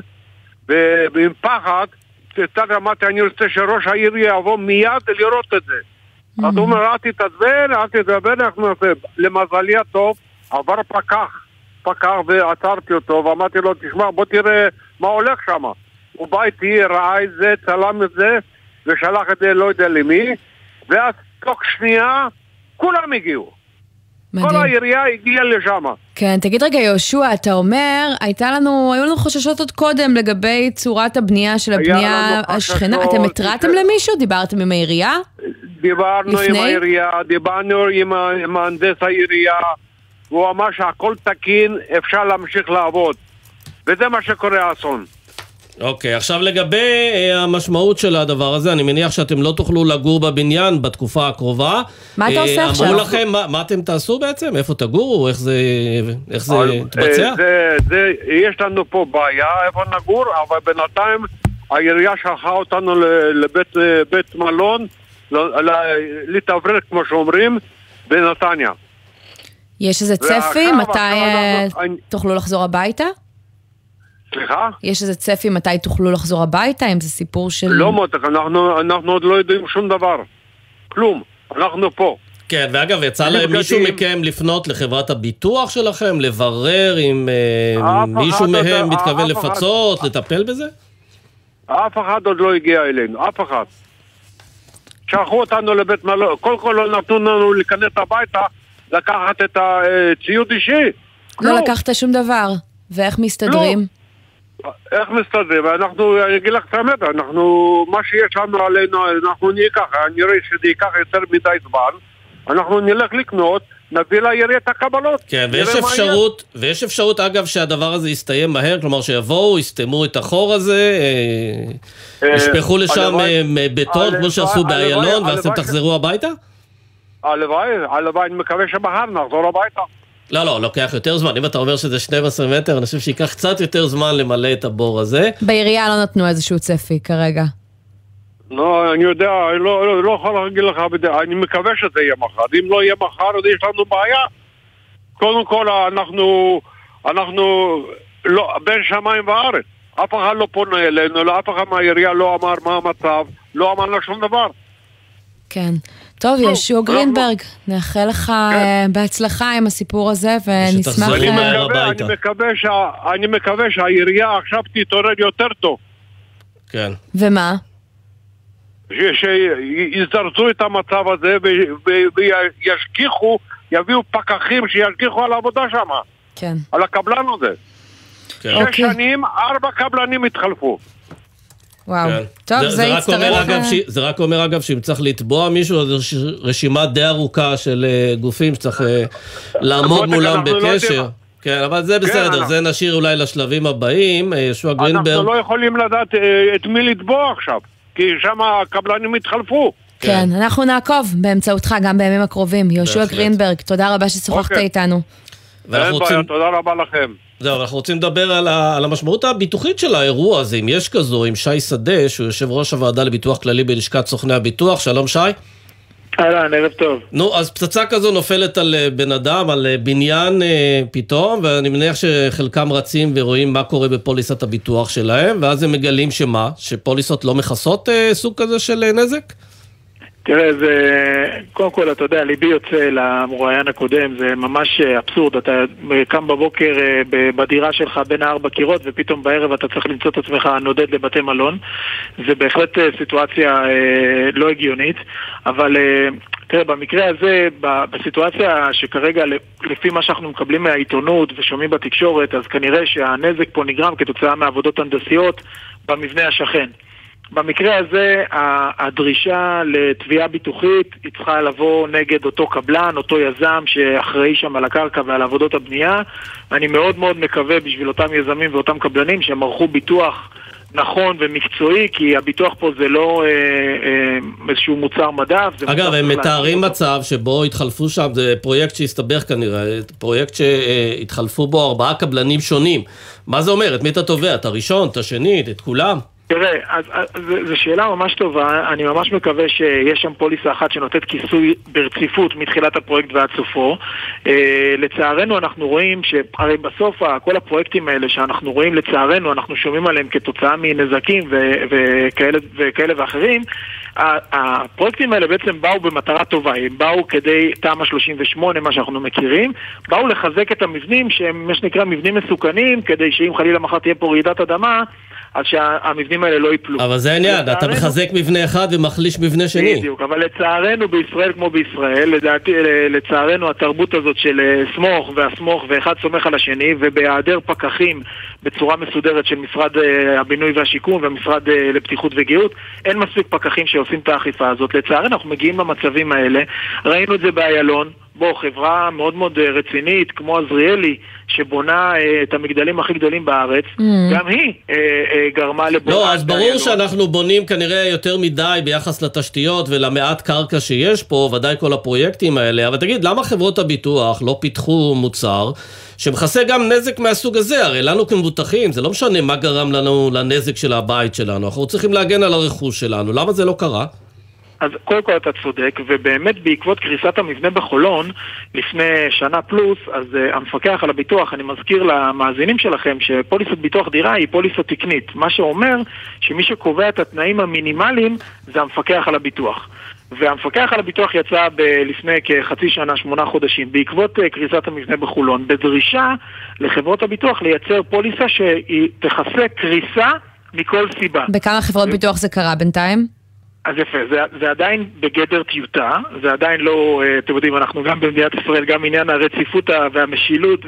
ועם פחד, צלצלתי, אמרתי, אני רוצה שראש העיר יבוא מיד לראות את זה. אז הוא אומר, אל תתעצבן, אל תתעצבן, אנחנו נעשה. למזלי הטוב, עבר פקח, פקח, ועצרתי אותו, ואמרתי לו, תשמע, בוא תראה מה הולך שם. הוא בא איתי, ראה את זה, צלם את זה, ושלח את זה לא יודע למי, ואז תוך שנייה כולם הגיעו. כל העירייה הגיעה לשם. כן, תגיד רגע, יהושע, אתה אומר, הייתה לנו, היו לנו חששות עוד קודם לגבי צורת הבנייה של הבנייה השכנה. חששות, אתם התרעתם למישהו? דיברתם עם העירייה? דיברנו עם לפני? העירייה, דיברנו עם עם מהנדס העירייה, והוא אמר שהכל תקין, אפשר להמשיך לעבוד. וזה מה שקורה האסון. אוקיי, עכשיו לגבי אה, המשמעות של הדבר הזה, אני מניח שאתם לא תוכלו לגור בבניין בתקופה הקרובה. מה אתה אה, עושה עכשיו? אמרו לכם, מה, מה אתם תעשו בעצם? איפה תגורו? איך זה, איך זה אבל, יתבצע? אה, זה, זה, יש לנו פה בעיה איפה נגור, אבל בינתיים העירייה שלחה אותנו לבית אה, בית מלון, ל- ל- להתאוורר כמו שאומרים, בנתניה. יש איזה ועכשיו, צפי? מתי עכשיו אה, אנחנו- אני- תוכלו לחזור הביתה? סליחה? יש איזה צפי מתי תוכלו לחזור הביתה? אם זה סיפור של... לא מותק, אנחנו, אנחנו עוד לא יודעים שום דבר. כלום. אנחנו פה. כן, ואגב, יצא להם מישהו בגדים. מכם לפנות לחברת הביטוח שלכם, לברר אם אה, מישהו מהם מתכוון אף אחד- לפצות, לטפל בזה? אף אחד עוד לא הגיע אלינו, אף אחד. שלחו אותנו לבית מלון, קודם כל לא נתנו לנו להיכנס הביתה, לקחת את הציוד אישי. לא. לקחת שום דבר. ואיך מסתדרים? איך מסתדרים? אנחנו, אני אגיד לך את האמת, אנחנו, מה שיש לנו עלינו, אנחנו נהיה ככה, נראה שזה ייקח יותר מדי זמן, אנחנו נלך לקנות, נביא לעירייה את הקבלות. כן, ויש. אפשרות, ויש אפשרות אגב שהדבר הזה יסתיים מהר, כלומר שיבואו, יסתמו את החור הזה, אה, אה, ישפכו לשם אה, בטון כמו שעשו באיילון, ואז אתם תחזרו הביתה? הלוואי, הלוואי, אני מקווה שמחר נחזור הביתה. לא, לא, לוקח יותר זמן. אם אתה אומר שזה 12 מטר, אני חושב שייקח קצת יותר זמן למלא את הבור הזה. בעירייה לא נתנו איזשהו צפי כרגע. לא, אני יודע, אני לא, לא, לא יכול להגיד לך, אני מקווה שזה יהיה מחר. אם לא יהיה מחר, אז יש לנו בעיה. קודם כל, אנחנו, אנחנו לא, בין שמיים וארץ. אף אחד לא פונה אלינו, לא, אף אחד מהעירייה לא אמר מה המצב, לא אמר לה שום דבר. כן. טוב, יהושע גרינברג, נאחל לך כן. בהצלחה עם הסיפור הזה, ונשמח... אני אה, מקווה, אני מקווה, שה, אני מקווה שהעירייה עכשיו תתעורר יותר טוב. כן. ומה? שיזרזו את המצב הזה וישגיחו, יביאו פקחים שישגיחו על העבודה שם, כן. על הקבלן הזה. כן. שש אוקיי. שנים, ארבע קבלנים התחלפו. וואו. כן. טוב, זה רק אומר, יצטרך... אגב, אה, ש... זה רק אומר אגב שאם צריך לתבוע מישהו, אז יש רשימה די ארוכה של אה, גופים שצריך אה, לעמוד מולם אנחנו לא בקשר. יודעים. כן, אבל זה כן, בסדר, אנחנו- זה נשאיר אולי לשלבים הבאים. אה, יהושע אנחנו גרינברג, לא יכולים לדעת את מי לתבוע עכשיו, כי שם הקבלנים התחלפו. כן, אנחנו נעקוב באמצעותך גם בימים הקרובים. יהושע. גרינברג, תודה רבה ששוחחת אוקיי. איתנו. אין רוצים... בעיה, תודה רבה לכם. זהו, אנחנו רוצים לדבר על, ה, על המשמעות הביטוחית של האירוע הזה, אם יש כזו, עם שי שדה, שהוא יושב ראש הוועדה לביטוח כללי בלשכת סוכני הביטוח. שלום שי. אהלן, ערב טוב. נו, אז פצצה כזו נופלת על אה, בן אדם, על אה, בניין אה, פתאום, ואני מניח שחלקם רצים ורואים מה קורה בפוליסת הביטוח שלהם, ואז הם מגלים שמה? שפוליסות לא מכסות אה, סוג כזה של אה, נזק? תראה, זה... קודם כל, אתה יודע, ליבי יוצא למרואיין הקודם, זה ממש אה, אבסורד. אתה קם בבוקר אה, בדירה שלך בין הארבע קירות, ופתאום בערב אתה צריך למצוא את עצמך נודד לבתי מלון. זה בהחלט אה, סיטואציה אה, לא הגיונית, אבל... אה, תראה, במקרה הזה, בסיטואציה שכרגע, לפי מה שאנחנו מקבלים מהעיתונות ושומעים בתקשורת, אז כנראה שהנזק פה נגרם כתוצאה מעבודות הנדסיות במבנה השכן. במקרה הזה הדרישה לתביעה ביטוחית היא צריכה לבוא נגד אותו קבלן, אותו יזם שאחראי שם על הקרקע ועל עבודות הבנייה. אני מאוד מאוד מקווה בשביל אותם יזמים ואותם קבלנים שהם ערכו ביטוח נכון ומקצועי, כי הביטוח פה זה לא אה, אה, איזשהו מוצר מדף. אגב, הם מתארים מצב שבו התחלפו שם, זה פרויקט שהסתבך כנראה, פרויקט שהתחלפו בו ארבעה קבלנים שונים. מה זה אומר? את מי אתה תובע? את הראשון, את השני, את כולם? תראה, אז, אז, זו שאלה ממש טובה, אני ממש מקווה שיש שם פוליסה אחת שנותנת כיסוי ברציפות מתחילת הפרויקט ועד סופו. אה, לצערנו אנחנו רואים שהרי בסוף כל הפרויקטים האלה שאנחנו רואים לצערנו, אנחנו שומעים עליהם כתוצאה מנזקים ו- וכאלה, וכאלה ואחרים, הפרויקטים האלה בעצם באו במטרה טובה, הם באו כדי תמ"א 38, מה שאנחנו מכירים, באו לחזק את המבנים שהם מה שנקרא מבנים מסוכנים, כדי שאם חלילה מחר תהיה פה רעידת אדמה, אז שהמבנים האלה לא ייפלו. אבל זה העניין, אתה מחזק מבנה אחד ומחליש מבנה שני. בדיוק, אבל לצערנו בישראל כמו בישראל, לדעתי, לצערנו התרבות הזאת של אה, סמוך והסמוך ואחד סומך על השני, ובהיעדר פקחים בצורה מסודרת של משרד אה, הבינוי והשיכון והמשרד אה, לבטיחות וגאות, אין מספיק פקחים שעושים את האכיפה הזאת. לצערנו אנחנו מגיעים למצבים האלה, ראינו את זה באיילון. בוא, חברה מאוד מאוד אה, רצינית, כמו עזריאלי, שבונה אה, את המגדלים הכי גדולים בארץ, mm. גם היא אה, אה, גרמה לבונת... לא, אז ברור שאנחנו בונים כנראה יותר מדי ביחס לתשתיות ולמעט קרקע שיש פה, ודאי כל הפרויקטים האלה, אבל תגיד, למה חברות הביטוח לא פיתחו מוצר שמכסה גם נזק מהסוג הזה? הרי לנו כמבוטחים, זה לא משנה מה גרם לנו לנזק של הבית שלנו, אנחנו צריכים להגן על הרכוש שלנו, למה זה לא קרה? אז קודם כל אתה צודק, ובאמת בעקבות קריסת המבנה בחולון לפני שנה פלוס, אז uh, המפקח על הביטוח, אני מזכיר למאזינים שלכם שפוליסת ביטוח דירה היא פוליסה תקנית, מה שאומר שמי שקובע את התנאים המינימליים זה המפקח על הביטוח. והמפקח על הביטוח יצא ב- לפני כחצי שנה, שמונה חודשים, בעקבות uh, קריסת המבנה בחולון, בדרישה לחברות הביטוח לייצר פוליסה שהיא תכסה קריסה מכל סיבה. בכמה חברות ביטוח זה קרה בינתיים? אז יפה, זה, זה עדיין בגדר טיוטה, זה עדיין לא, אה, אתם יודעים, אנחנו גם במדינת ישראל, גם עניין הרציפות והמשילות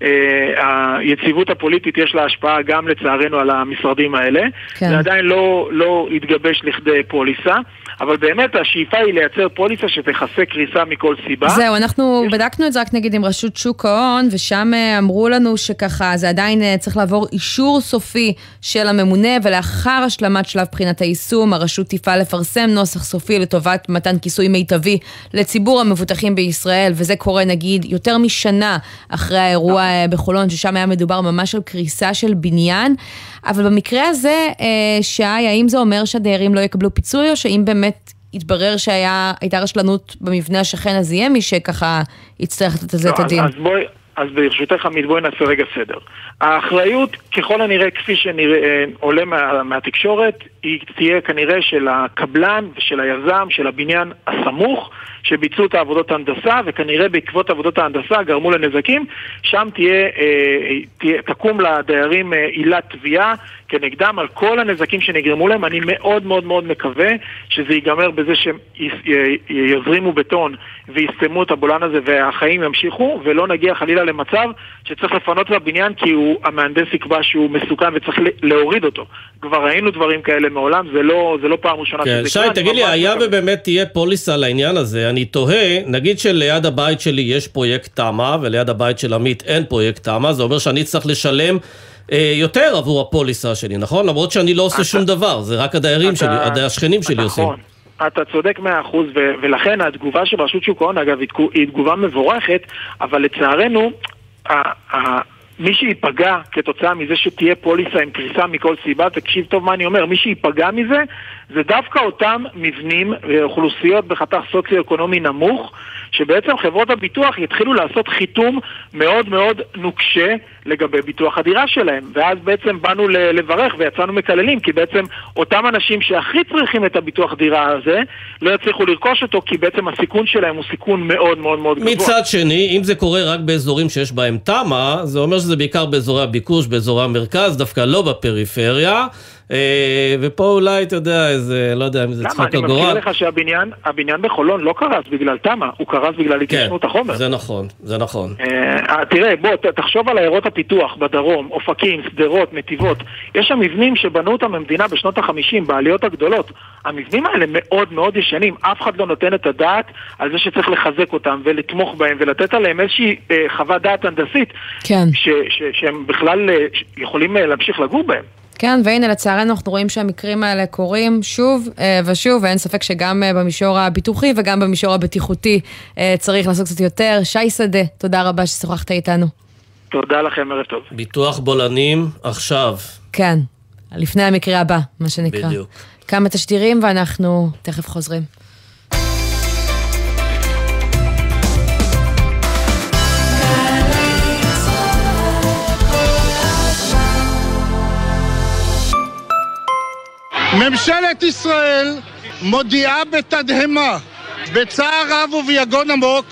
והיציבות וה, הפוליטית יש לה השפעה גם לצערנו על המשרדים האלה. כן. זה עדיין לא, לא התגבש לכדי פוליסה. אבל באמת השאיפה היא לייצר פוליסה שתכסה קריסה מכל סיבה. זהו, אנחנו יש... בדקנו את זה רק נגיד עם רשות שוק ההון, ושם אה, אמרו לנו שככה זה עדיין אה, צריך לעבור אישור סופי של הממונה, ולאחר השלמת שלב בחינת היישום, הרשות תפעל לפרסם נוסח סופי לטובת מתן כיסוי מיטבי לציבור המבוטחים בישראל, וזה קורה נגיד יותר משנה אחרי האירוע אה, בחולון, ששם היה מדובר ממש על קריסה של בניין. אבל במקרה הזה, שי, האם זה אומר שהדיירים לא יקבלו פיצוי, או שאם באמת התברר שהייתה רשלנות במבנה השכן, אז יהיה מי שככה יצטרך לתת לזה את לא, הדין. אז בואי... אז ברשותך עמית בואי נעשה רגע סדר. האחריות ככל הנראה כפי שעולה מה, מהתקשורת היא תהיה כנראה של הקבלן ושל היזם של הבניין הסמוך שביצעו את העבודות ההנדסה וכנראה בעקבות עבודות ההנדסה גרמו לנזקים שם תהיה, אה, תהיה תקום לדיירים אה, עילת תביעה כנגדם על כל הנזקים שנגרמו להם. אני מאוד מאוד מאוד מקווה שזה ייגמר בזה שהם יזרימו בטון ויסתמו את הבולען הזה והחיים ימשיכו ולא נגיע חלילה למצב שצריך לפנות לבניין כי הוא, המהנדס יקבע שהוא מסוכן וצריך להוריד אותו. כבר ראינו דברים כאלה מעולם, זה לא, זה לא פעם ראשונה כן, שזה קרה. שי, תגיד לי, היה ובאמת תהיה פוליסה לעניין הזה, אני תוהה, נגיד שליד הבית שלי יש פרויקט תמ"א וליד הבית של עמית אין פרויקט תמ"א, זה אומר שאני צריך לשלם... אה, יותר עבור הפוליסה שלי, נכון? למרות שאני לא עושה שום דבר, זה רק הדיירים שלי, השכנים שלי עושים. נכון. אתה צודק מאה אחוז, ולכן התגובה של רשות שוק ההון, אגב, היא תגובה מבורכת, אבל לצערנו, מי שייפגע כתוצאה מזה שתהיה פוליסה עם קריסה מכל סיבה, תקשיב טוב מה אני אומר, מי שייפגע מזה זה דווקא אותם מבנים ואוכלוסיות בחתך סוציו-אקונומי נמוך, שבעצם חברות הביטוח יתחילו לעשות חיתום מאוד מאוד נוקשה לגבי ביטוח הדירה שלהם. ואז בעצם באנו לברך ויצאנו מקללים, כי בעצם אותם אנשים שהכי צריכים את הביטוח דירה הזה, לא יצליחו לרכוש אותו, כי בעצם הסיכון שלהם הוא סיכון מאוד מאוד מאוד גבוה. מצד שני, אם זה קורה רק באזורים שיש בהם תמ"א, זה אומר שזה בעיקר באזורי הביקוש, באזורי המרכז, דווקא לא בפריפריה. אה, ופה אולי, אתה יודע, איזה, לא יודע אם זה צחוק הגורל. למה? אני מזכיר לך שהבניין הבניין בחולון לא קרס בגלל תמ"א, הוא קרס בגלל התיישנות כן, החומר. זה נכון, זה נכון. אה, תראה, בוא, תחשוב על עיירות הפיתוח בדרום, אופקים, שדרות, נתיבות. יש שם מבנים שבנו אותם במדינה בשנות החמישים, בעליות הגדולות. המבנים האלה מאוד מאוד ישנים, אף אחד לא נותן את הדעת על זה שצריך לחזק אותם ולתמוך בהם ולתת עליהם איזושהי אה, חוות דעת הנדסית. כן. שהם בכלל אה, יכולים אה, להמשיך לגור בהם. כן, והנה לצערנו אנחנו רואים שהמקרים האלה קורים שוב אה, ושוב, ואין ספק שגם אה, במישור הביטוחי וגם במישור הבטיחותי אה, צריך לעשות קצת יותר. שי שדה, תודה רבה ששוחחת איתנו. תודה לכם, ערב טוב. ביטוח בולענים עכשיו. כן. לפני המקרה הבא, מה שנקרא. בדיוק. כמה תשדירים ואנחנו תכף חוזרים. ממשלת ישראל מודיעה בתדהמה, בצער רב וביגון עמוק,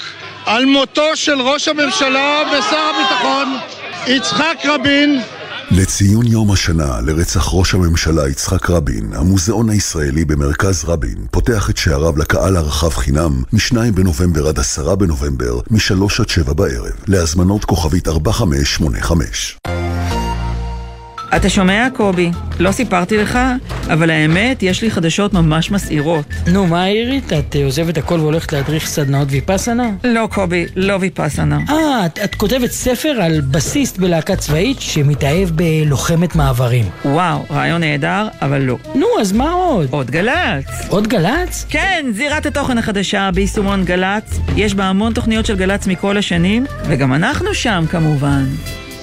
על מותו של ראש הממשלה ושר הביטחון יצחק רבין. לציון יום השנה לרצח ראש הממשלה יצחק רבין, המוזיאון הישראלי במרכז רבין פותח את שעריו לקהל הרחב חינם מ-2 בנובמבר עד 10 בנובמבר, מ-3 עד 7 בערב, להזמנות כוכבית 4585. אתה שומע, קובי? לא סיפרתי לך, אבל האמת, יש לי חדשות ממש מסעירות. נו, מה העירית? את אה, עוזבת הכל והולכת להדריך סדנאות ויפאסנה? לא, קובי, לא ויפאסנה. אה, את, את כותבת ספר על בסיסט בלהקה צבאית שמתאהב בלוחמת מעברים. וואו, רעיון נהדר, אבל לא. נו, אז מה עוד? עוד גל"צ. עוד גל"צ? כן, זירת התוכן החדשה ביישומון גל"צ. יש בה המון תוכניות של גל"צ מכל השנים, וגם אנחנו שם כמובן.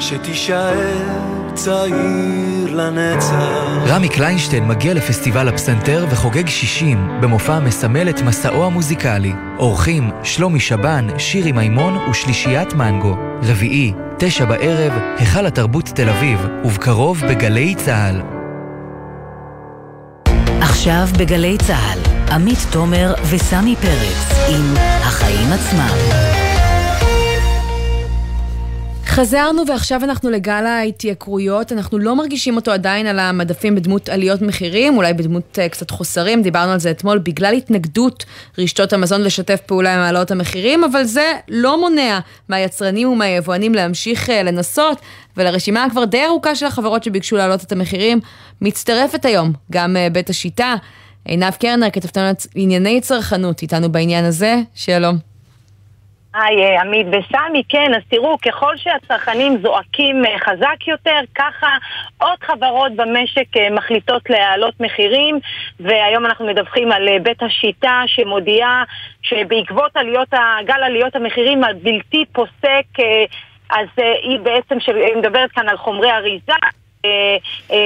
שתישאר צעיר לנצח. רמי קליינשטיין מגיע לפסטיבל הפסנתר וחוגג 60 במופע המסמל את מסעו המוזיקלי. אורחים שלומי שבן, שירי מימון ושלישיית מנגו. רביעי, תשע בערב, היכל התרבות תל אביב, ובקרוב בגלי צה"ל. עכשיו בגלי צה"ל, עמית תומר וסמי פרץ עם החיים עצמם. חזרנו ועכשיו אנחנו לגל ההתייקרויות, אנחנו לא מרגישים אותו עדיין על המדפים בדמות עליות מחירים, אולי בדמות uh, קצת חוסרים, דיברנו על זה אתמול, בגלל התנגדות רשתות המזון לשתף פעולה עם העלות המחירים, אבל זה לא מונע מהיצרנים ומהיבואנים להמשיך uh, לנסות, ולרשימה כבר די ארוכה של החברות שביקשו להעלות את המחירים, מצטרפת היום גם uh, בית השיטה. עינב קרנר, כתבתנו ענייני צרכנות, איתנו בעניין הזה, שלום. היי, אה, עמית וסמי, כן, אז תראו, ככל שהצרכנים זועקים אה, חזק יותר, ככה עוד חברות במשק אה, מחליטות להעלות מחירים, והיום אנחנו מדווחים על בית השיטה שמודיעה שבעקבות עליות, גל עליות המחירים הבלתי פוסק, אז היא בעצם, מדברת כאן על חומרי אריזה,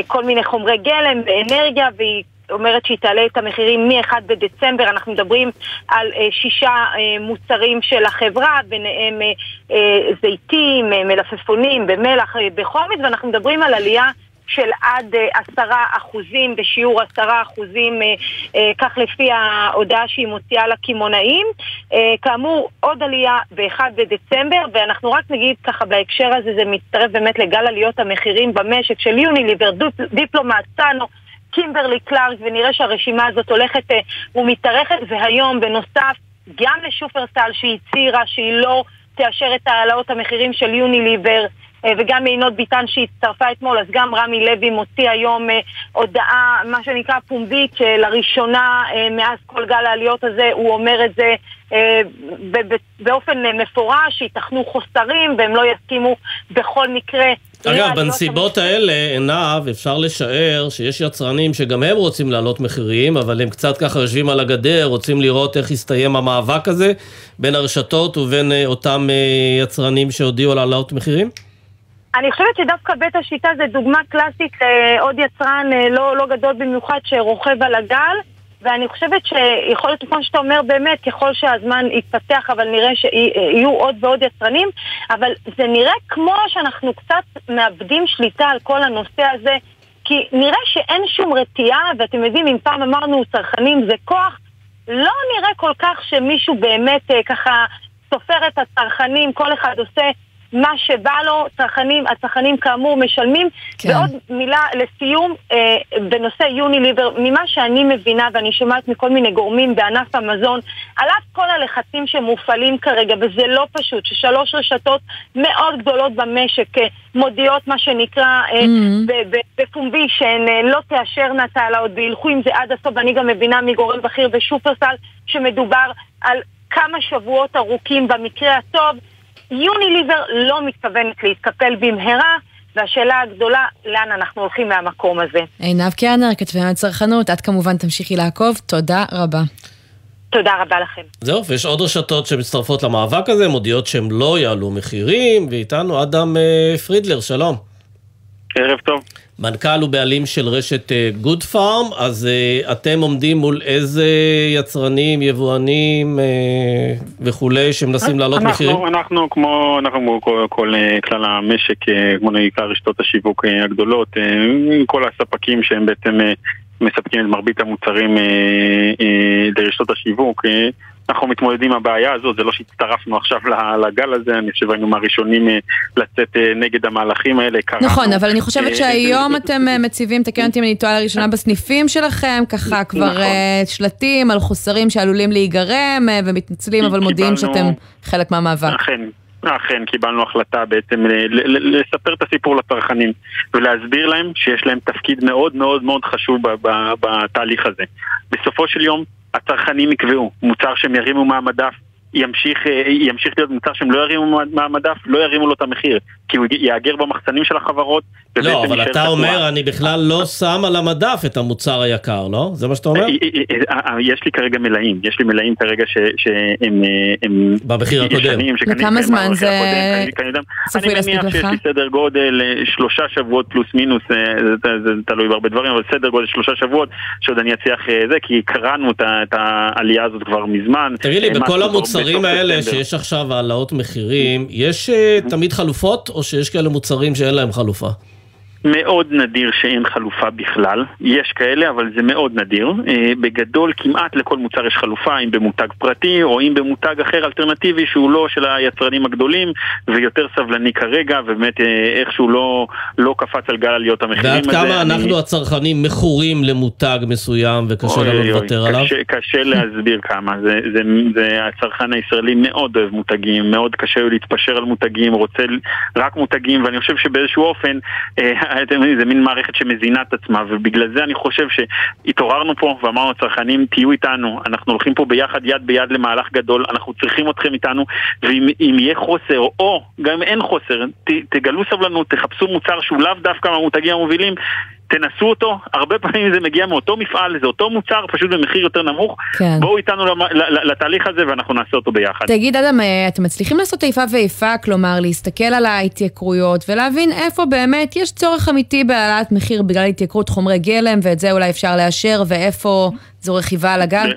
כל מיני חומרי גלם ואנרגיה, והיא אומרת שהיא תעלה את המחירים מ-1 בדצמבר, אנחנו מדברים על אה, שישה אה, מוצרים של החברה, ביניהם אה, אה, זיתים, אה, מלפפונים, במלח, אה, בחומץ, ואנחנו מדברים על עלייה של עד אה, עשרה אחוזים, בשיעור עשרה אחוזים, אה, אה, כך לפי ההודעה שהיא מוציאה לקמעונאים. כאמור, עוד עלייה ב-1 בדצמבר, ואנחנו רק נגיד ככה בהקשר הזה, זה מצטרף באמת לגל עליות המחירים במשק של יוניליבר, דיפלומט, סאנו. קימברלי קלארק, ונראה שהרשימה הזאת הולכת אה, ומתארכת, והיום בנוסף גם לשופרסל שהצהירה שהיא לא תאשר את העלאות המחירים של יוניליבר אה, וגם מעינות ביטן שהצטרפה אתמול, אז גם רמי לוי מוציא היום אה, הודעה, מה שנקרא פומבית, שלראשונה מאז כל גל העליות הזה הוא אומר את זה באופן מפורש, שייתכנו חוסרים והם לא יסכימו בכל מקרה אגב, בנסיבות האלה, עינב, אפשר לשער שיש יצרנים שגם הם רוצים להעלות מחירים, אבל הם קצת ככה יושבים על הגדר, רוצים לראות איך יסתיים המאבק הזה בין הרשתות ובין אה, אותם אה, יצרנים שהודיעו על העלאות מחירים? אני חושבת שדווקא בית השיטה זה דוגמה קלאסית לעוד יצרן לא, לא גדול במיוחד שרוכב על הגל. ואני חושבת שיכול להיות, כמו שאתה אומר, באמת, ככל שהזמן יתפתח, אבל נראה שיהיו עוד ועוד יצרנים, אבל זה נראה כמו שאנחנו קצת מאבדים שליטה על כל הנושא הזה, כי נראה שאין שום רתיעה, ואתם יודעים, אם פעם אמרנו צרכנים זה כוח, לא נראה כל כך שמישהו באמת אה, ככה סופר את הצרכנים, כל אחד עושה מה שבא לו, צרכנים, הצרכנים כאמור משלמים. כן. ועוד מילה לסיום, אה, בנושא יוניליבר, ממה שאני מבינה ואני שומעת מכל מיני גורמים בענף המזון, על אף כל הלחצים שמופעלים כרגע, וזה לא פשוט, ששלוש רשתות מאוד גדולות במשק אה, מודיעות מה שנקרא אה, ב- בפומבי שהן אה, לא תאשרנה את ההעלאות וילכו עם זה עד הסוף, ואני גם מבינה מגורם בכיר בשופרסל שמדובר על כמה שבועות ארוכים במקרה הטוב. יוניליבר לא מתכוונת להתקפל במהרה, והשאלה הגדולה, לאן אנחנו הולכים מהמקום הזה. עינב קיאנר, כתבי הצרכנות, את כמובן תמשיכי לעקוב, תודה רבה. תודה רבה לכם. זהו, ויש עוד רשתות שמצטרפות למאבק הזה, מודיעות שהם לא יעלו מחירים, ואיתנו אדם אה, פרידלר, שלום. ערב טוב. מנכ"ל ובעלים של רשת גוד פארם, אז אה, אתם עומדים מול איזה יצרנים, יבואנים אה, וכולי שמנסים להעלות אנחנו, מחירים? אנחנו כמו, אנחנו כמו כל, כל אה, כלל המשק, אה, כמו נקרא רשתות השיווק אה, הגדולות, אה, כל הספקים שהם בעצם אה, מספקים את מרבית המוצרים אה, אה, לרשתות השיווק. אנחנו מתמודדים עם הבעיה הזאת, זה לא שהצטרפנו עכשיו לגל הזה, אני חושב היינו מהראשונים אה, לצאת אה, נגד המהלכים האלה. קראנו, נכון, אבל אני חושבת אה, שהיום אתם מציבים, תקן אותי אם אני טועה לראשונה בסניפים שלכם, ככה כבר נכון. אה, שלטים על חוסרים שעלולים להיגרם, ומתנצלים, אבל מודיעים שאתם חלק מהמאבק. אכן, אכן קיבלנו החלטה בעצם לספר את הסיפור לצרכנים ולהסביר להם שיש להם תפקיד מאוד מאוד מאוד חשוב בתהליך הזה. בסופו של יום הצרכנים יקבעו מוצר שהם ירימו מהמדף ימשיך, אה, ימשיך להיות מוצר שהם לא ירימו מה- מהמדף, לא ירימו לו את המחיר כי הוא יאגר במחסנים של החברות לא, אבל אתה תקוע. אומר, אני בכלל לא שם על המדף את המוצר היקר, לא? זה מה שאתה אומר? אה, אה, יש לי כרגע מלאים, יש לי מלאים כרגע ש- שהם הם במחיר הקודם. לכמה זמן זה. צפוי להספיק אני מניח שיש לך? לי סדר גודל שלושה שבועות פלוס מינוס, זה- זה זה תלוי בהרבה דברים, אבל סדר גודל שלושה שבועות, שעוד אני אצליח זה, כי קראנו את העלייה הזאת כבר מזמן. תגיד לי, בכל משהו המוצרים האלה ספטמבר. שיש עכשיו העלאות מחירים, יש אה, תמיד חלופות, או שיש כאלה מוצרים שאין להם חלופה? מאוד נדיר שאין חלופה בכלל, יש כאלה אבל זה מאוד נדיר. אה, בגדול כמעט לכל מוצר יש חלופה, אם במותג פרטי או אם במותג אחר אלטרנטיבי שהוא לא של היצרנים הגדולים ויותר סבלני כרגע ובאמת אה, איכשהו לא, לא קפץ על גל עליות המחירים ועד הזה. כמה אני- אנחנו הצרכנים מכורים למותג מסוים וקשה לנו לוותר עליו? קשה, קשה להסביר כמה, זה, זה, זה הצרכן הישראלי מאוד אוהב מותגים, מאוד קשה להתפשר על מותגים, רוצה רק מותגים, ואני חושב שבאיזשהו אופן, אה, אתם יודעים, זה מין מערכת שמזינה את עצמה, ובגלל זה אני חושב שהתעוררנו פה ואמרנו לצרכנים, תהיו איתנו, אנחנו הולכים פה ביחד, יד ביד למהלך גדול, אנחנו צריכים אתכם איתנו, ואם אם יהיה חוסר, או גם אם אין חוסר, ת, תגלו סבלנות, תחפשו מוצר שהוא לאו דווקא מהמותגים המובילים, תנסו אותו, הרבה פעמים זה מגיע מאותו מפעל, זה אותו מוצר, פשוט במחיר יותר נמוך. כן. בואו איתנו למ- לתהליך הזה ואנחנו נעשה אותו ביחד. תגיד, אדם, אה, אתם מצליחים לעשות איפה ואיפה, כלומר, להסתכל על ההתייקרויות ולהבין איפה באמת יש צורך אמיתי בהעלאת מחיר בגלל התייקרות חומרי גלם, ואת זה אולי אפשר לאשר, ואיפה זו רכיבה על הגל?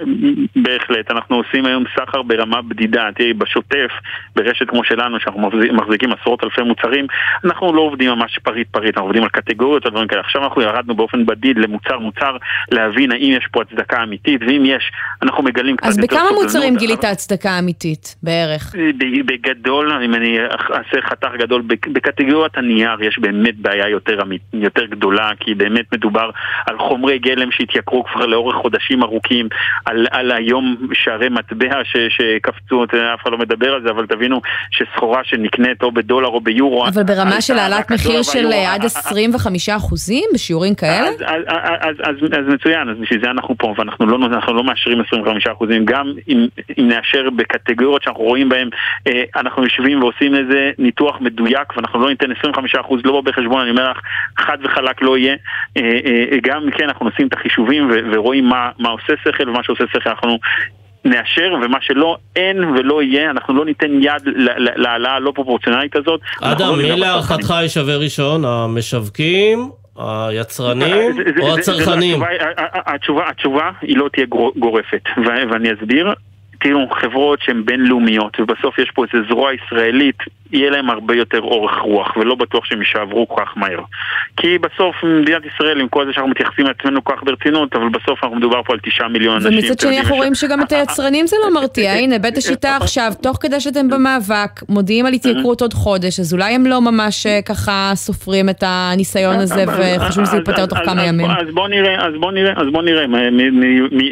בהחלט, אנחנו עושים היום סחר ברמה בדידה, תראי, בשוטף, ברשת כמו שלנו, שאנחנו מחזיק- מחזיקים עשרות אלפי מוצרים, אנחנו לא עובדים ממש פריט פריט, אנחנו עובדים על קטגוריות ודברים כאלה. עכשיו אנחנו ירדנו באופן בדיד למוצר מוצר, להבין האם יש פה הצדקה אמיתית, ואם יש, אנחנו מגלים קצת אז יותר בכמה סובלנות. מוצרים גילית הצדקה אמיתית, בערך? ב- בגדול, אם אני אעשה חתך גדול, בק- בקטגוריית הנייר יש באמת בעיה יותר, יותר גדולה, כי באמת מדובר על חומרי גלם שהתייקרו כבר לאורך חודשים ארוכים, על, על היום שערי מטבע ש, שקפצו, אף אחד לא מדבר על זה, אבל תבינו שסחורה שנקנית או בדולר או ביורו... אבל ברמה של העלאת מחיר של עד 25 אחוזים בשיעורים כאלה? אז, אז, אז, אז, אז מצוין, אז בשביל זה אנחנו פה, ואנחנו לא, אנחנו לא מאשרים 25%, גם אם, אם נאשר בקטגוריות שאנחנו רואים בהן, אה, אנחנו יושבים ועושים איזה ניתוח מדויק, ואנחנו לא ניתן 25%, לא בא בחשבון, אני אומר לך, חד וחלק לא יהיה. אה, אה, גם כן, אנחנו עושים את החישובים ורואים מה, מה עושה שכל, ומה שעושה שכל אנחנו... נאשר, ומה שלא אין ולא יהיה, אנחנו לא ניתן יד להעלאה הלא פרופורציונלית הזאת. אנחנו אדם, לא מי להערכתך ישווה ראשון? המשווקים, היצרנים או הצרכנים? התשובה- היא לא תהיה גורפת, ואני אסביר. תראו, חברות שהן בינלאומיות, ובסוף יש פה איזו זרוע ישראלית יהיה להם הרבה יותר אורך רוח, ולא בטוח שהם יישאברו כל כך מהר. כי בסוף מדינת ישראל, עם כל זה שאנחנו מתייחסים לעצמנו כל כך ברצינות, אבל בסוף אנחנו מדובר פה על תשעה מיליון אנשים. ומצד שני אנחנו רואים שגם את היצרנים זה לא מרתיע. הנה, בית השיטה עכשיו, תוך כדי שאתם במאבק, מודיעים על התייקרות עוד חודש, אז אולי הם לא ממש אה, ככה סופרים את הניסיון הזה וחושבים שזה ייפתר תוך כמה ימים. אז בוא נראה, אז בוא נראה, אז בוא נראה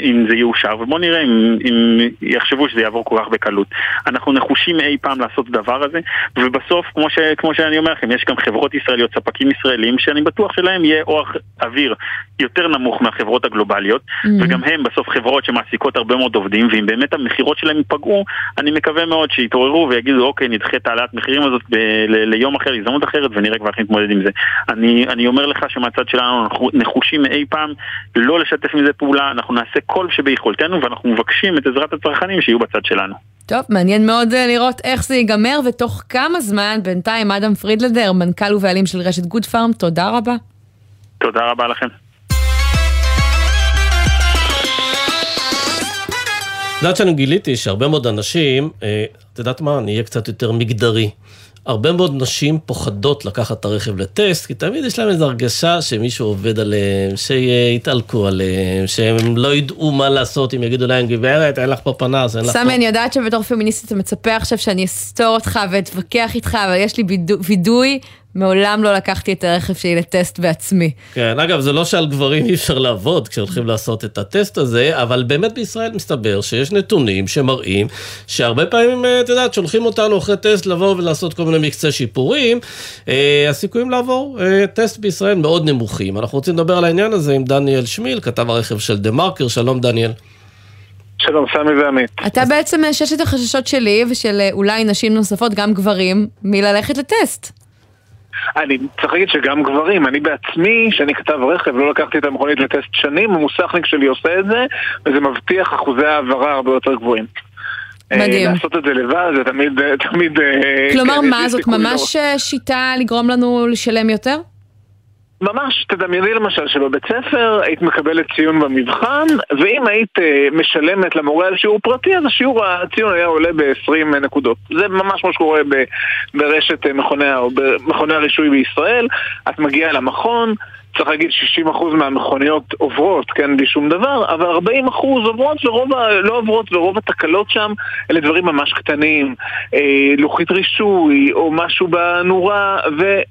אם זה יאושר, ובוא נראה אם יחשבו שזה יעבור כל כך בקלות. אנחנו נחושים אי פעם לעשות את הדבר הזה, ובסוף, כמו, ש, כמו שאני אומר לכם, יש גם חברות ישראליות, ספקים ישראלים, שאני בטוח שלהם יהיה אורח אוויר יותר נמוך מהחברות הגלובליות, mm-hmm. וגם הם בסוף חברות שמעסיקות הרבה מאוד עובדים, ואם באמת המכירות שלהם ייפגעו, אני מקווה מאוד שיתעוררו ויגידו, אוקיי, נדחה את העלאת מחירים הזאת ב- ל- ליום אחר, הזדמנות אחרת, ונראה כבר איך נתמודד עם זה. אני, אני אומר לך שמהצד שלנו אנחנו נחושים מאי פעם לא לשתף עם זה פעולה, אנחנו נעשה כל שביכולתנו, ואנחנו מבקשים את עזרת הצרכנים שיהיו בצד שלנו. טוב, מעניין מאוד אה, לראות איך זה ייגמר ותוך כמה זמן. בינתיים אדם פרידלר, מנכ"ל ובעלים של רשת גוד פארם, תודה רבה. תודה רבה לכם. את יודעת שאני גיליתי שהרבה מאוד אנשים, אה, את יודעת מה, אני אהיה קצת יותר מגדרי. הרבה מאוד נשים פוחדות לקחת את הרכב לטסט, כי תמיד יש להם איזו הרגשה שמישהו עובד עליהם, שיתעלקו עליהם, שהם לא ידעו מה לעשות אם יגידו להם, גברת, אין לך פה פנס, אין לך פה... סמי, אני יודעת שבתור פמיניסטית אתה מצפה עכשיו שאני אסתור אותך ואתווכח איתך, אבל יש לי וידוי מעולם לא לקחתי את הרכב שלי לטסט בעצמי. כן, אגב, זה לא שעל גברים אי אפשר לעבוד כשהולכים לעשות את הטסט הזה, אבל באמת בישראל מסתבר שיש נתונים שמראים שהרבה פעמים, אה, את יודעת, שולחים אותנו אחרי טסט לבוא ולעשות כל מיני מקצה שיפורים. אה, הסיכויים לעבור אה, טסט בישראל מאוד נמוכים. אנחנו רוצים לדבר על העניין הזה עם דניאל שמיל, כתב הרכב של דה מרקר. שלום, דניאל. שלום, סמי ועמית. אתה בעצם ששת החששות שלי ושל אולי נשים נוספות, גם גברים, מללכת לטסט. אני צריך להגיד שגם גברים, אני בעצמי, שאני כתב רכב, לא לקחתי את המכונית לטסט שנים, המוסכניק שלי עושה את זה, וזה מבטיח אחוזי העברה הרבה יותר גבוהים. מדהים. אה, לעשות את זה לבד זה תמיד, תמיד... אה, כלומר, כן, מה, זאת ממש לא. שיטה לגרום לנו לשלם יותר? ממש, תדמייני למשל שבבית ספר היית מקבלת ציון במבחן ואם היית uh, משלמת למורה על שיעור פרטי אז השיעור, הציון היה עולה ב-20 נקודות. זה ממש מה שקורה ברשת uh, מכוני, מכוני הרישוי בישראל. את מגיעה למכון צריך להגיד 60% מהמכוניות עוברות, כן, בלי שום דבר, אבל 40% עוברות ורוב ה... לא עוברות ורוב התקלות שם אלה דברים ממש קטנים, אה, לוחית רישוי או משהו בנורה ו...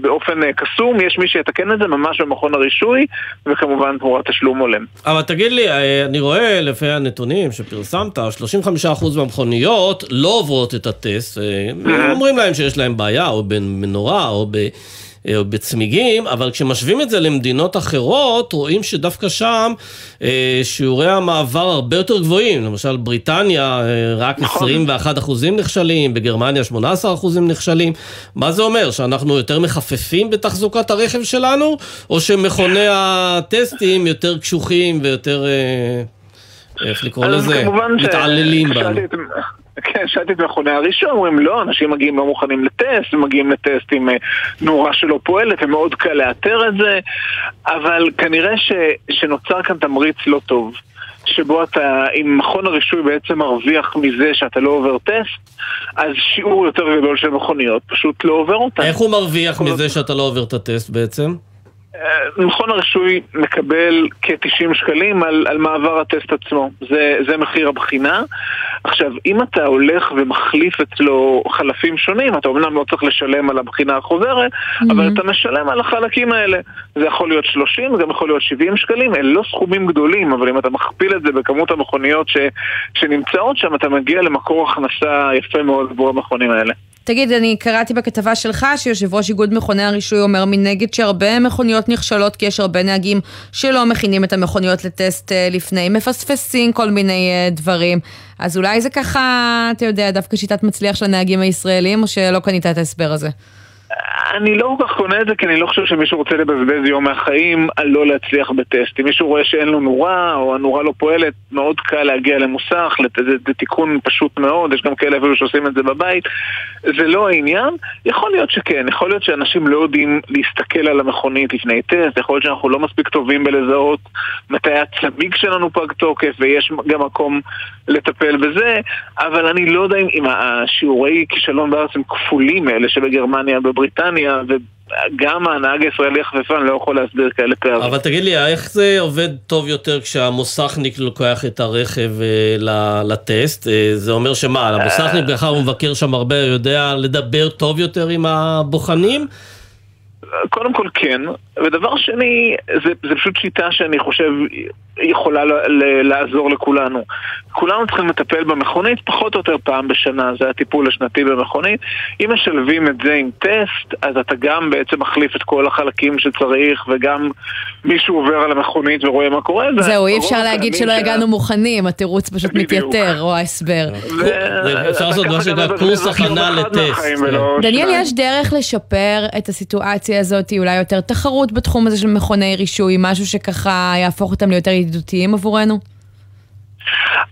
באופן אה, קסום, יש מי שיתקן את זה ממש במכון הרישוי, וכמובן תמורת תשלום הולם. אבל תגיד לי, אה, אני רואה לפי הנתונים שפרסמת, 35% מהמכוניות לא עוברות את הטסט, אה, אומרים להם שיש להם בעיה, או במנורה, או ב... או אה, בצמיגים, אבל כשמשווים את זה למדינות אחרות, רואים שדווקא שם אה, שיעורי המעבר הרבה יותר גבוהים. למשל, בריטניה אה, רק נכון. 21 אחוזים נכשלים, בגרמניה 18 אחוזים נכשלים. מה זה אומר? שאנחנו יותר מחפפים בתחזוקת הרכב שלנו, או שמכוני הטסטים יותר קשוחים ויותר... איך לקרוא לזה? מתעללים בנו. כן, שאלתי את מכוני הרישוי, אומרים לא, אנשים מגיעים לא מוכנים לטסט, מגיעים לטסט עם אה, נורה שלא פועלת, ומאוד קל לאתר את זה, אבל כנראה ש, שנוצר כאן תמריץ לא טוב. שבו אתה, אם מכון הרישוי בעצם מרוויח מזה שאתה לא עובר טסט, אז שיעור יותר גדול של מכוניות פשוט לא עובר אותה. איך הוא מרוויח מזה שאתה לא עובר את הטסט בעצם? מכון הרישוי מקבל כ-90 שקלים על, על מעבר הטסט עצמו, זה, זה מחיר הבחינה. עכשיו, אם אתה הולך ומחליף אצלו חלפים שונים, אתה אומנם לא צריך לשלם על הבחינה החוזרת, mm-hmm. אבל אתה משלם על החלקים האלה. זה יכול להיות 30, זה גם יכול להיות 70 שקלים, אלה לא סכומים גדולים, אבל אם אתה מכפיל את זה בכמות המכוניות ש, שנמצאות שם, אתה מגיע למקור הכנסה יפה מאוד עבור המכונים האלה. תגיד, אני קראתי בכתבה שלך שיושב ראש איגוד מכוני הרישוי אומר מנגד שהרבה מכוניות נכשלות כי יש הרבה נהגים שלא מכינים את המכוניות לטסט אה, לפני, מפספסים כל מיני אה, דברים. אז אולי זה ככה, אתה יודע, דווקא שיטת מצליח של הנהגים הישראלים, או שלא קנית את ההסבר הזה? אני לא כל כך קונה את זה כי אני לא חושב שמישהו רוצה לבזבז יום מהחיים על לא להצליח בטסט. אם מישהו רואה שאין לו נורה או הנורה לא פועלת, מאוד קל להגיע למוסך, לת- זה, זה תיקון פשוט מאוד, יש גם כאלה אפילו שעושים את זה בבית. זה לא העניין. יכול להיות שכן, יכול להיות שאנשים לא יודעים להסתכל על המכונית לפני טסט, יכול להיות שאנחנו לא מספיק טובים בלזהות מתי הצמיג שלנו פג תוקף ויש גם מקום לטפל בזה, אבל אני לא יודע אם, השיעורי כישלון בארץ הם כפולים מאלה שבגרמניה, בבריטניה, וגם הנהג הישראלי החפפן לא יכול להסביר כאלה פערים. אבל תגיד לי, איך זה עובד טוב יותר כשהמוסכניק לוקח את הרכב אה, לטסט? אה, זה אומר שמה, המוסכניק, מאחר הוא מבקר שם הרבה, יודע לדבר טוב יותר עם הבוחנים? קודם כל כן, ודבר שני, זה, זה פשוט שיטה שאני חושב יכולה ל, ל, לעזור לכולנו. כולנו צריכים לטפל במכונית פחות או יותר פעם בשנה, זה הטיפול השנתי במכונית. אם משלבים את זה עם טסט, אז אתה גם בעצם מחליף את כל החלקים שצריך, וגם מישהו עובר על המכונית ורואה מה קורה. זה זהו, אי אפשר להגיד שלא הגענו מוכנים, התירוץ פשוט מתייתר, או ההסבר. אפשר לעשות מה שנקרא קורס הכנה לטסט. ולא דניאל, יש דרך לשפר את הסיטואציה הזאת, אולי יותר תחרות בתחום הזה של מכוני רישוי, משהו שככה יהפוך אותם ליותר ידידותיים עבורנו?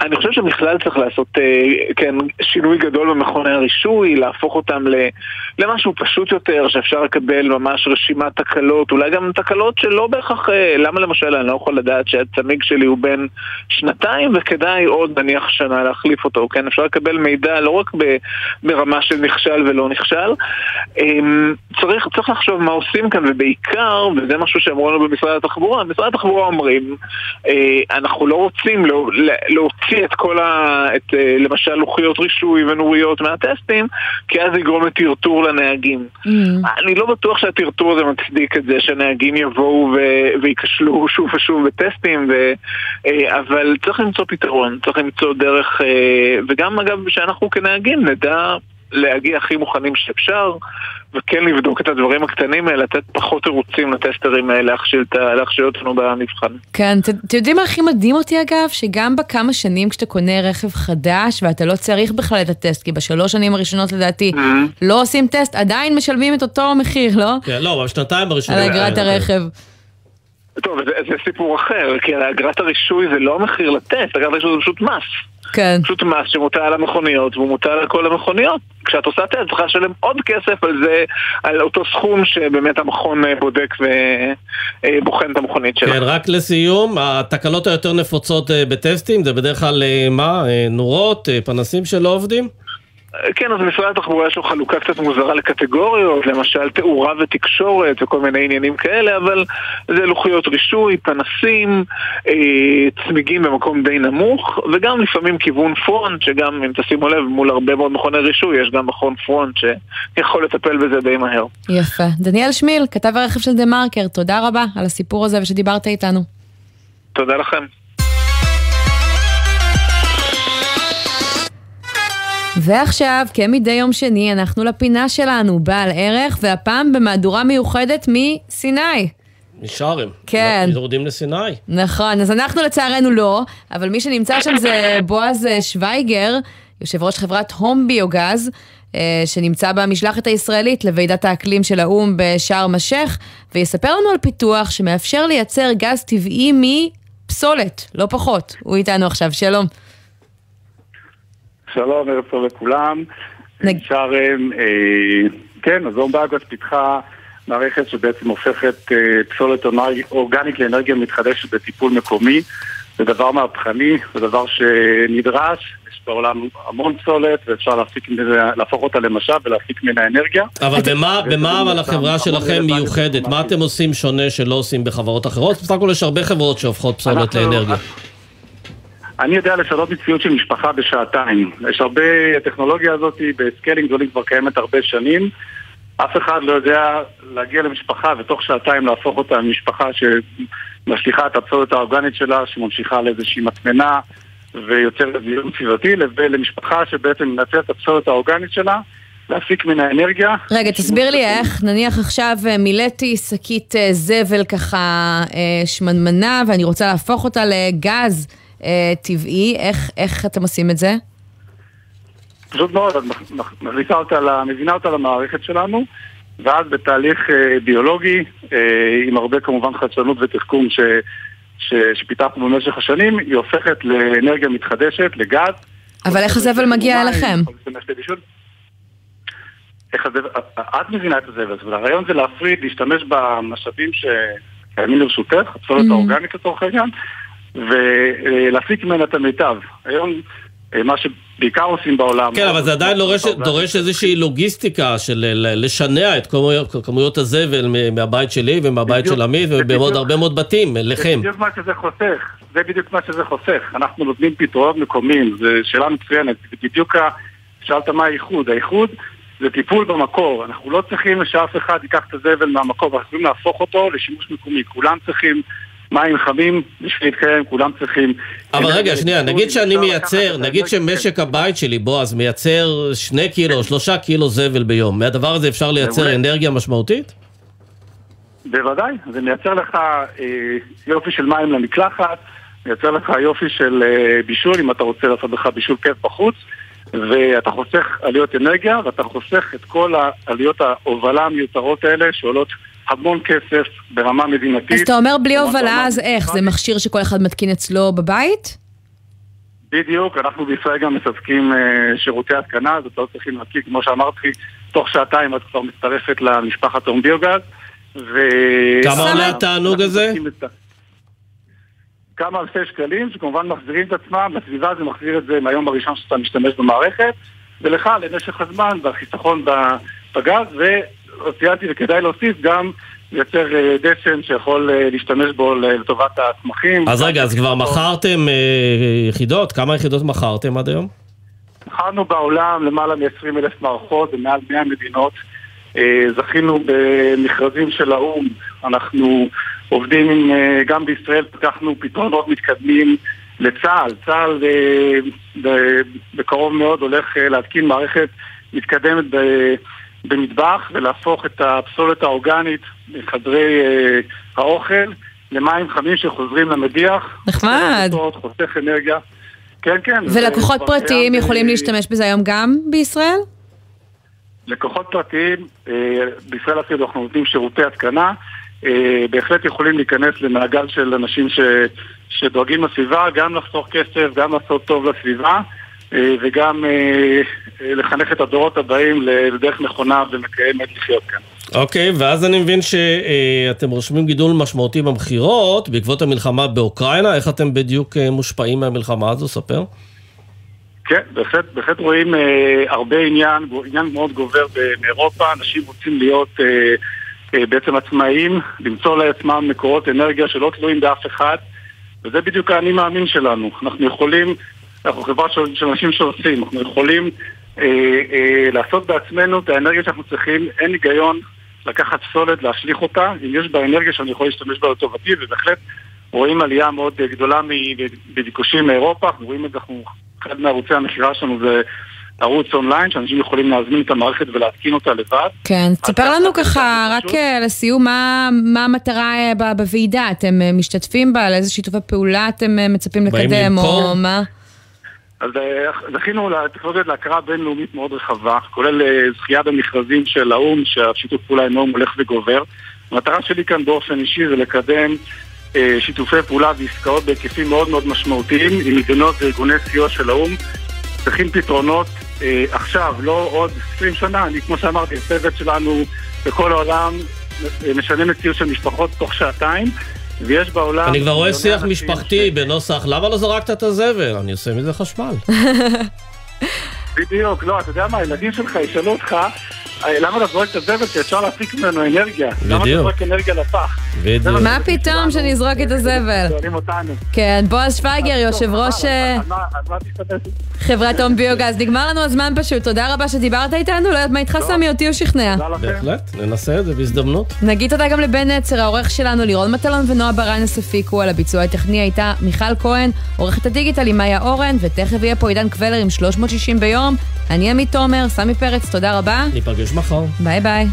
אני חושב שבכלל צריך לעשות, אה, כן, שינוי גדול במכוני הרישוי, להפוך אותם למשהו פשוט יותר, שאפשר לקבל ממש רשימת תקלות, אולי גם תקלות שלא בהכרח, אה, למה למשל אני לא יכול לדעת שהצמיג שלי הוא בן שנתיים וכדאי עוד נניח שנה להחליף אותו, כן? אפשר לקבל מידע לא רק ברמה של נכשל ולא נכשל. אה, צריך, צריך לחשוב מה עושים כאן, ובעיקר, וזה משהו שאמרו לנו במשרד התחבורה, משרד התחבורה אומרים, אה, אנחנו לא רוצים לא, להוציא את כל ה... את, אה, למשל לוחיות רישוי ונוריות מהטסטים, כי אז יגרום לטרטור לנהגים. אני לא בטוח שהטרטור הזה מצדיק את זה שנהגים יבואו ו- וייכשלו שוב ושוב בטסטים, ו- אה, אבל צריך למצוא פתרון, צריך למצוא דרך, אה, וגם אגב שאנחנו כנהגים נדע להגיע הכי מוכנים שאפשר, וכן לבדוק את הדברים הקטנים האלה, לתת פחות תירוצים לטסטרים האלה להכשיל אותנו במבחן. כן, אתם יודעים מה הכי מדהים אותי אגב? שגם בכמה שנים כשאתה קונה רכב חדש ואתה לא צריך בכלל את הטסט, כי בשלוש שנים הראשונות לדעתי לא עושים טסט, עדיין משלמים את אותו מחיר, לא? כן, לא, בשנתיים הראשונות. על אגרת הרכב. טוב, זה, זה סיפור אחר, כי אגרת הרישוי זה לא מחיר לטסט, אגרת הרישוי זה פשוט מס. כן. פשוט מס שמוטל על המכוניות, והוא מוטל על כל המכוניות. כשאת עושה טסט, צריכה לשלם עוד כסף על זה, על אותו סכום שבאמת המכון אה, בודק ובוחן את המכונית שלך. כן, רק לסיום, התקלות היותר נפוצות אה, בטסטים זה בדרך כלל אה, מה? אה, נורות, אה, פנסים שלא עובדים? כן, אז משרד התחבורה יש לו חלוקה קצת מוזרה לקטגוריות, למשל תאורה ותקשורת וכל מיני עניינים כאלה, אבל זה לוחיות רישוי, פנסים, אה, צמיגים במקום די נמוך, וגם לפעמים כיוון פרונט, שגם אם תשימו לב, מול הרבה מאוד מכוני רישוי, יש גם מכון פרונט שיכול לטפל בזה די מהר. יפה. דניאל שמיל, כתב הרכב של דה מרקר, תודה רבה על הסיפור הזה ושדיברת איתנו. תודה לכם. ועכשיו, כמדי יום שני, אנחנו לפינה שלנו, בעל ערך, והפעם במהדורה מיוחדת מסיני. משארם. כן. יורדים לסיני. נכון, אז אנחנו לצערנו לא, אבל מי שנמצא שם זה בועז אה, שוויגר, יושב ראש חברת הום ביוגז, אה, שנמצא במשלחת הישראלית לוועידת האקלים של האו"ם בשארם א-שייח, ויספר לנו על פיתוח שמאפשר לייצר גז טבעי מפסולת, לא פחות. הוא איתנו עכשיו, שלום. שלום, ערב טוב לכולם. שרם, אה, כן, אז הום באגוס פיתחה מערכת שבעצם הופכת אה, פסולת אורגנית לאנרגיה מתחדשת בטיפול מקומי. זה דבר מהפכני, זה דבר שנדרש, יש בעולם המון פסולת ואפשר להפיק מזה, להפוך אותה למשאב ולהפיק ממנה אנרגיה. אבל במה, וזה במה אבל החברה שלכם מיוחדת? מה אתם עושים שונה שלא עושים בחברות אחרות? בסך הכל יש הרבה חברות שהופכות פסולת אנחנו- לאנרגיה. אני יודע לשנות מציאות של משפחה בשעתיים. יש הרבה, הטכנולוגיה הזאת ב scaling גדולים כבר קיימת הרבה שנים. אף אחד לא יודע להגיע למשפחה ותוך שעתיים להפוך אותה למשפחה שמשליכה את הפסולת האורגנית שלה, שממשיכה לאיזושהי מטמנה ויוצרת זיהום סביבתי, למשפחה שבעצם מנצלת את הפסולת האורגנית שלה, להפיק מן האנרגיה. רגע, תסביר לי איך, נניח עכשיו אה, מילאתי שקית אה, זבל ככה אה, שמנמנה, ואני רוצה להפוך אותה לגז טבעי, איך, איך אתם עושים את זה? פשוט מאוד, את מכניסה אותה, מבינה אותה למערכת שלנו, ואז בתהליך אה, ביולוגי, אה, עם הרבה כמובן חדשנות ותחכום ש, ש, שפיתחנו במשך השנים, היא הופכת לאנרגיה מתחדשת, לגז. אבל איך הזבל מגיע אליכם? איך הזבל, את מבינה את הזבל, אבל הרעיון זה להפריד, להשתמש במשאבים שקיימים לרשותך, הפסולת Mm-hmm. האורגנית לצורך העניין, ולהפיק ממנה את המיטב. היום, אה, מה שבעיקר עושים בעולם... כן, אבל זה עדיין דורש, דורש איזושהי לוגיסטיקה של לשנע את כמויות, הזבל מהבית שלי ומהבית של עמית זה ובעוד. הרבה מאוד בתים, זה לכם. בדיוק מה שזה חוסך, זה בדיוק מה שזה חוסך. אנחנו נותנים פתרונות מקומיים, זו שאלה מצוינת. זה בדיוק, שאלת מה האיחוד. האיחוד זה טיפול במקור. אנחנו לא צריכים שאף אחד ייקח את הזבל מהמקור, אנחנו יכולים להפוך אותו לשימוש מקומי. כולם צריכים מים חמים בשביל להתקיים, כולם צריכים... אבל רגע, שנייה, נגיד שאני מייצר, נגיד שמשק הבית שלי, בועז, מייצר שני קילו, שלושה קילו זבל ביום, מהדבר הזה אפשר לייצר. אנרגיה משמעותית? בוודאי, זה מייצר לך אה, יופי של מים למקלחת, מייצר לך יופי של אה, בישול, אם אתה רוצה לעשות לך בישול כיף בחוץ, ואתה חוסך עלויות אנרגיה, ואתה חוסך את כל העלויות ההובלה המיותרות האלה, שעולות המון כסף ברמה מדינתית. אז אתה אומר בלי הובלה, אז איך? זה מכשיר שכל אחד מתקין אצלו בבית? בדיוק, אנחנו בישראל גם מספקים אה, שירותי התקנה, אז אתה לא צריכים להקים, כמו שאמרתי, תוך שעתיים את כבר מצטרפת למשפחת הום ביוגז. ו... כמה עולה התענוג הזה? כמה אלפי שקלים, שכמובן מחזירים את עצמם, לסביבה זה מחזיר את זה מהיום הראשון שאתה משתמש במערכת, ולך למשך הזמן והחיסכון בגז, וציינתי וכדאי להוסיף גם לייצר אה, דשן שיכול אה, להשתמש בו לטובת הצמחים. אז רגע, אז כבר מכרתם אה, יחידות? כמה יחידות מכרתם עד היום? מכרנו בעולם למעלה מ-20 אלף מערכות במעל 100 מדינות. זכינו במכרזים של האו"ם, אנחנו עובדים עם, גם בישראל, פתחנו פתרונות מתקדמים לצה"ל. צה"ל בקרוב מאוד הולך להתקין מערכת מתקדמת ב- במטבח ולהפוך את הפסולת האורגנית מחדרי אה, האוכל למים חמים שחוזרים למדיח. נחמד. חוסך אנרגיה. כן, כן. ולקוחות פרטיים יכולים להשתמש בזה היום גם בישראל? לקוחות פרטיים, אה, בישראל אפילו אנחנו נותנים שירותי התקנה, אה, בהחלט יכולים להיכנס למעגל של אנשים ש, שדואגים לסביבה, גם לחסוך כסף, גם לעשות טוב לסביבה, וגם אה, אה, לחנך את הדורות הבאים לדרך נכונה ומקיימת לחיות כאן. אוקיי, ואז אני מבין שאתם רושמים גידול משמעותי במכירות בעקבות המלחמה באוקראינה, איך אתם בדיוק אה, מושפעים מהמלחמה הזו? ספר. כן, בהחלט, בהחלט רואים אה, הרבה עניין, עניין מאוד גובר ב- מאירופה, אנשים רוצים להיות אה, אה, בעצם עצמאיים, למצוא לעצמם מקורות אנרגיה שלא תלויים באף אחד, וזה בדיוק האני מאמין שלנו. אנחנו יכולים, אנחנו חברה של, של אנשים שעושים, אנחנו יכולים אה, אה, לעשות בעצמנו את האנרגיה שאנחנו צריכים, אין היגיון לקחת פסולת, להשליך אותה, אם יש בה אנרגיה שאני יכול להשתמש בה לטובתי, ובהחלט רואים עלייה מאוד אה, גדולה בביקושים מאירופה, אנחנו רואים את זה, אנחנו, אחד מערוצי המכירה שלנו זה ערוץ אונליין, שאנשים יכולים להזמין את המערכת ולהתקין אותה לבד. כן, תספר לנו ככה, רק אה, לסיום, מה מה המטרה אה, בוועידה? אתם משתתפים בה? על איזה שיתופי פעולה אתם מצפים לקדם? או מה? אז אה, זכינו לטכנולוגיות להכרה בינלאומית מאוד רחבה, כולל אה, זכייה במכרזים של האו"ם, שהשיתוף פעולה עם האו"ם הולך וגובר. המטרה שלי כאן באופן אישי זה לקדם אה, שיתופי פעולה ועסקאות בהיקפים מאוד מאוד משמעותיים עם מדינות וארגוני סיוע של האו"ם. צריכים פתרונות אה, עכשיו, לא עוד 20 שנה. אני, כמו שאמרתי, הצוות שלנו בכל העולם אה, משנה מציאות של משפחות תוך שעתיים, ויש בעולם... אני כבר רואה שיח משפחתי בנוסח, למה לא זרקת את הזבל? אני עושה מזה חשמל. בדיוק, לא, אתה יודע מה, הילדים שלך ישאלו אותך, למה אתה זורק את הזבל שאפשר להפיק ממנו אנרגיה? למה אתה בדיוק. זורק אנרגיה לפח? בדיוק. מה פתאום שאני אזרוק את הזבל? שואלים אותנו. כן, בועז שוויגר, יושב ראש אה? חברת הום ביוגז. נגמר לנו הזמן פשוט, תודה רבה שדיברת איתנו, לא יודעת מה איתך סמי, אותי הוא שכנע. בהחלט, ננסה את זה בהזדמנות. נגיד תודה גם לבן נצר, העורך שלנו, לירון מטלון ונועה ברנס הפיקו, על הביצוע הטכני הייתה מיכל כהן, עורכת הדיגיטל היא מאיה אורן, ותכף יהיה פה עידן קבלר עם 360 ביום. אני עמית תומר, סמי פרץ, תודה רבה. ניפגש מחר. ביי ביי.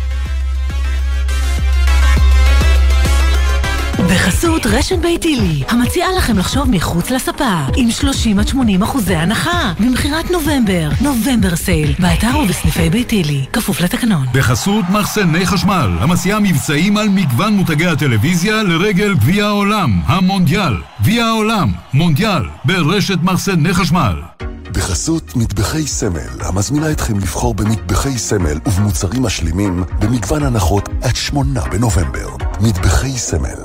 בחסות רשת ביתילי, המציעה לכם לחשוב מחוץ לספה, עם 30 עד 80 אחוזי הנחה, במכירת נובמבר, November sale, באתר ובסניפי ביתילי, כפוף לתקנון. בחסות מחסני חשמל, המציעה מבצעים על מגוון מותגי הטלוויזיה לרגל גביע העולם, המונדיאל. גביע העולם, מונדיאל, ברשת מחסני חשמל. בחסות מטבחי סמל, המזמינה אתכם לבחור במטבחי סמל ובמוצרים משלימים במגוון הנחות עד שמונה בנובמבר. מטבחי סמל.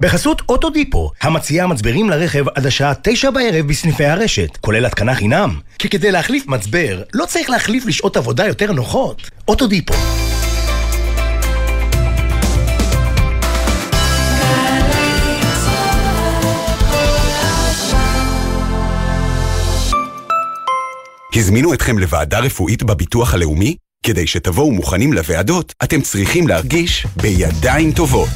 בחסות אוטודיפו, המציעה מצברים לרכב עד השעה תשע בערב בסניפי הרשת, כולל התקנה חינם. כי כדי להחליף מצבר, לא צריך להחליף לשעות עבודה יותר נוחות. אוטודיפו. הזמינו אתכם לוועדה רפואית בביטוח הלאומי? כדי שתבואו מוכנים לוועדות, אתם צריכים להרגיש בידיים טובות.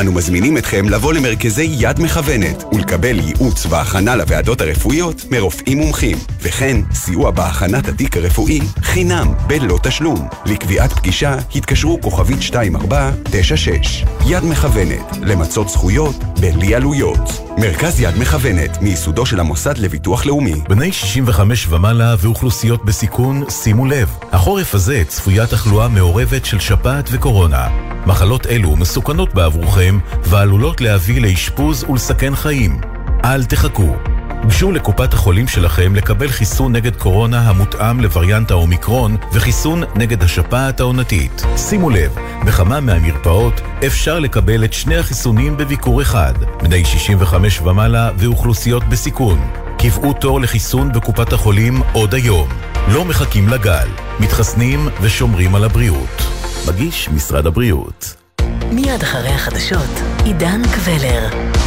אנו מזמינים אתכם לבוא למרכזי יד מכוונת ולקבל ייעוץ והכנה לוועדות הרפואיות מרופאים מומחים, וכן סיוע בהכנת התיק הרפואי חינם בלא תשלום. לקביעת פגישה התקשרו כוכבית 2496. יד מכוונת, למצות זכויות בלי עלויות. מרכז יד מכוונת, מייסודו של המוסד לביטוח לאומי. בני 65 ומעלה ואוכלוסיות בסיכון, שימו לב, החורף הזה צפויה תחלואה מעורבת של שפעת וקורונה. מחלות אלו מסוכנות בעבורכם ועלולות להביא לאשפוז ולסכן חיים. אל תחכו. גשו לקופת החולים שלכם לקבל חיסון נגד קורונה המותאם לווריאנט האומיקרון וחיסון נגד השפעת העונתית. שימו לב, בכמה מהמרפאות אפשר לקבל את שני החיסונים בביקור אחד, בני 65 ומעלה ואוכלוסיות בסיכון. קבעו תור לחיסון בקופת החולים עוד היום. לא מחכים לגל, מתחסנים ושומרים על הבריאות. מגיש משרד הבריאות. מיד אחרי החדשות, עידן קבלר.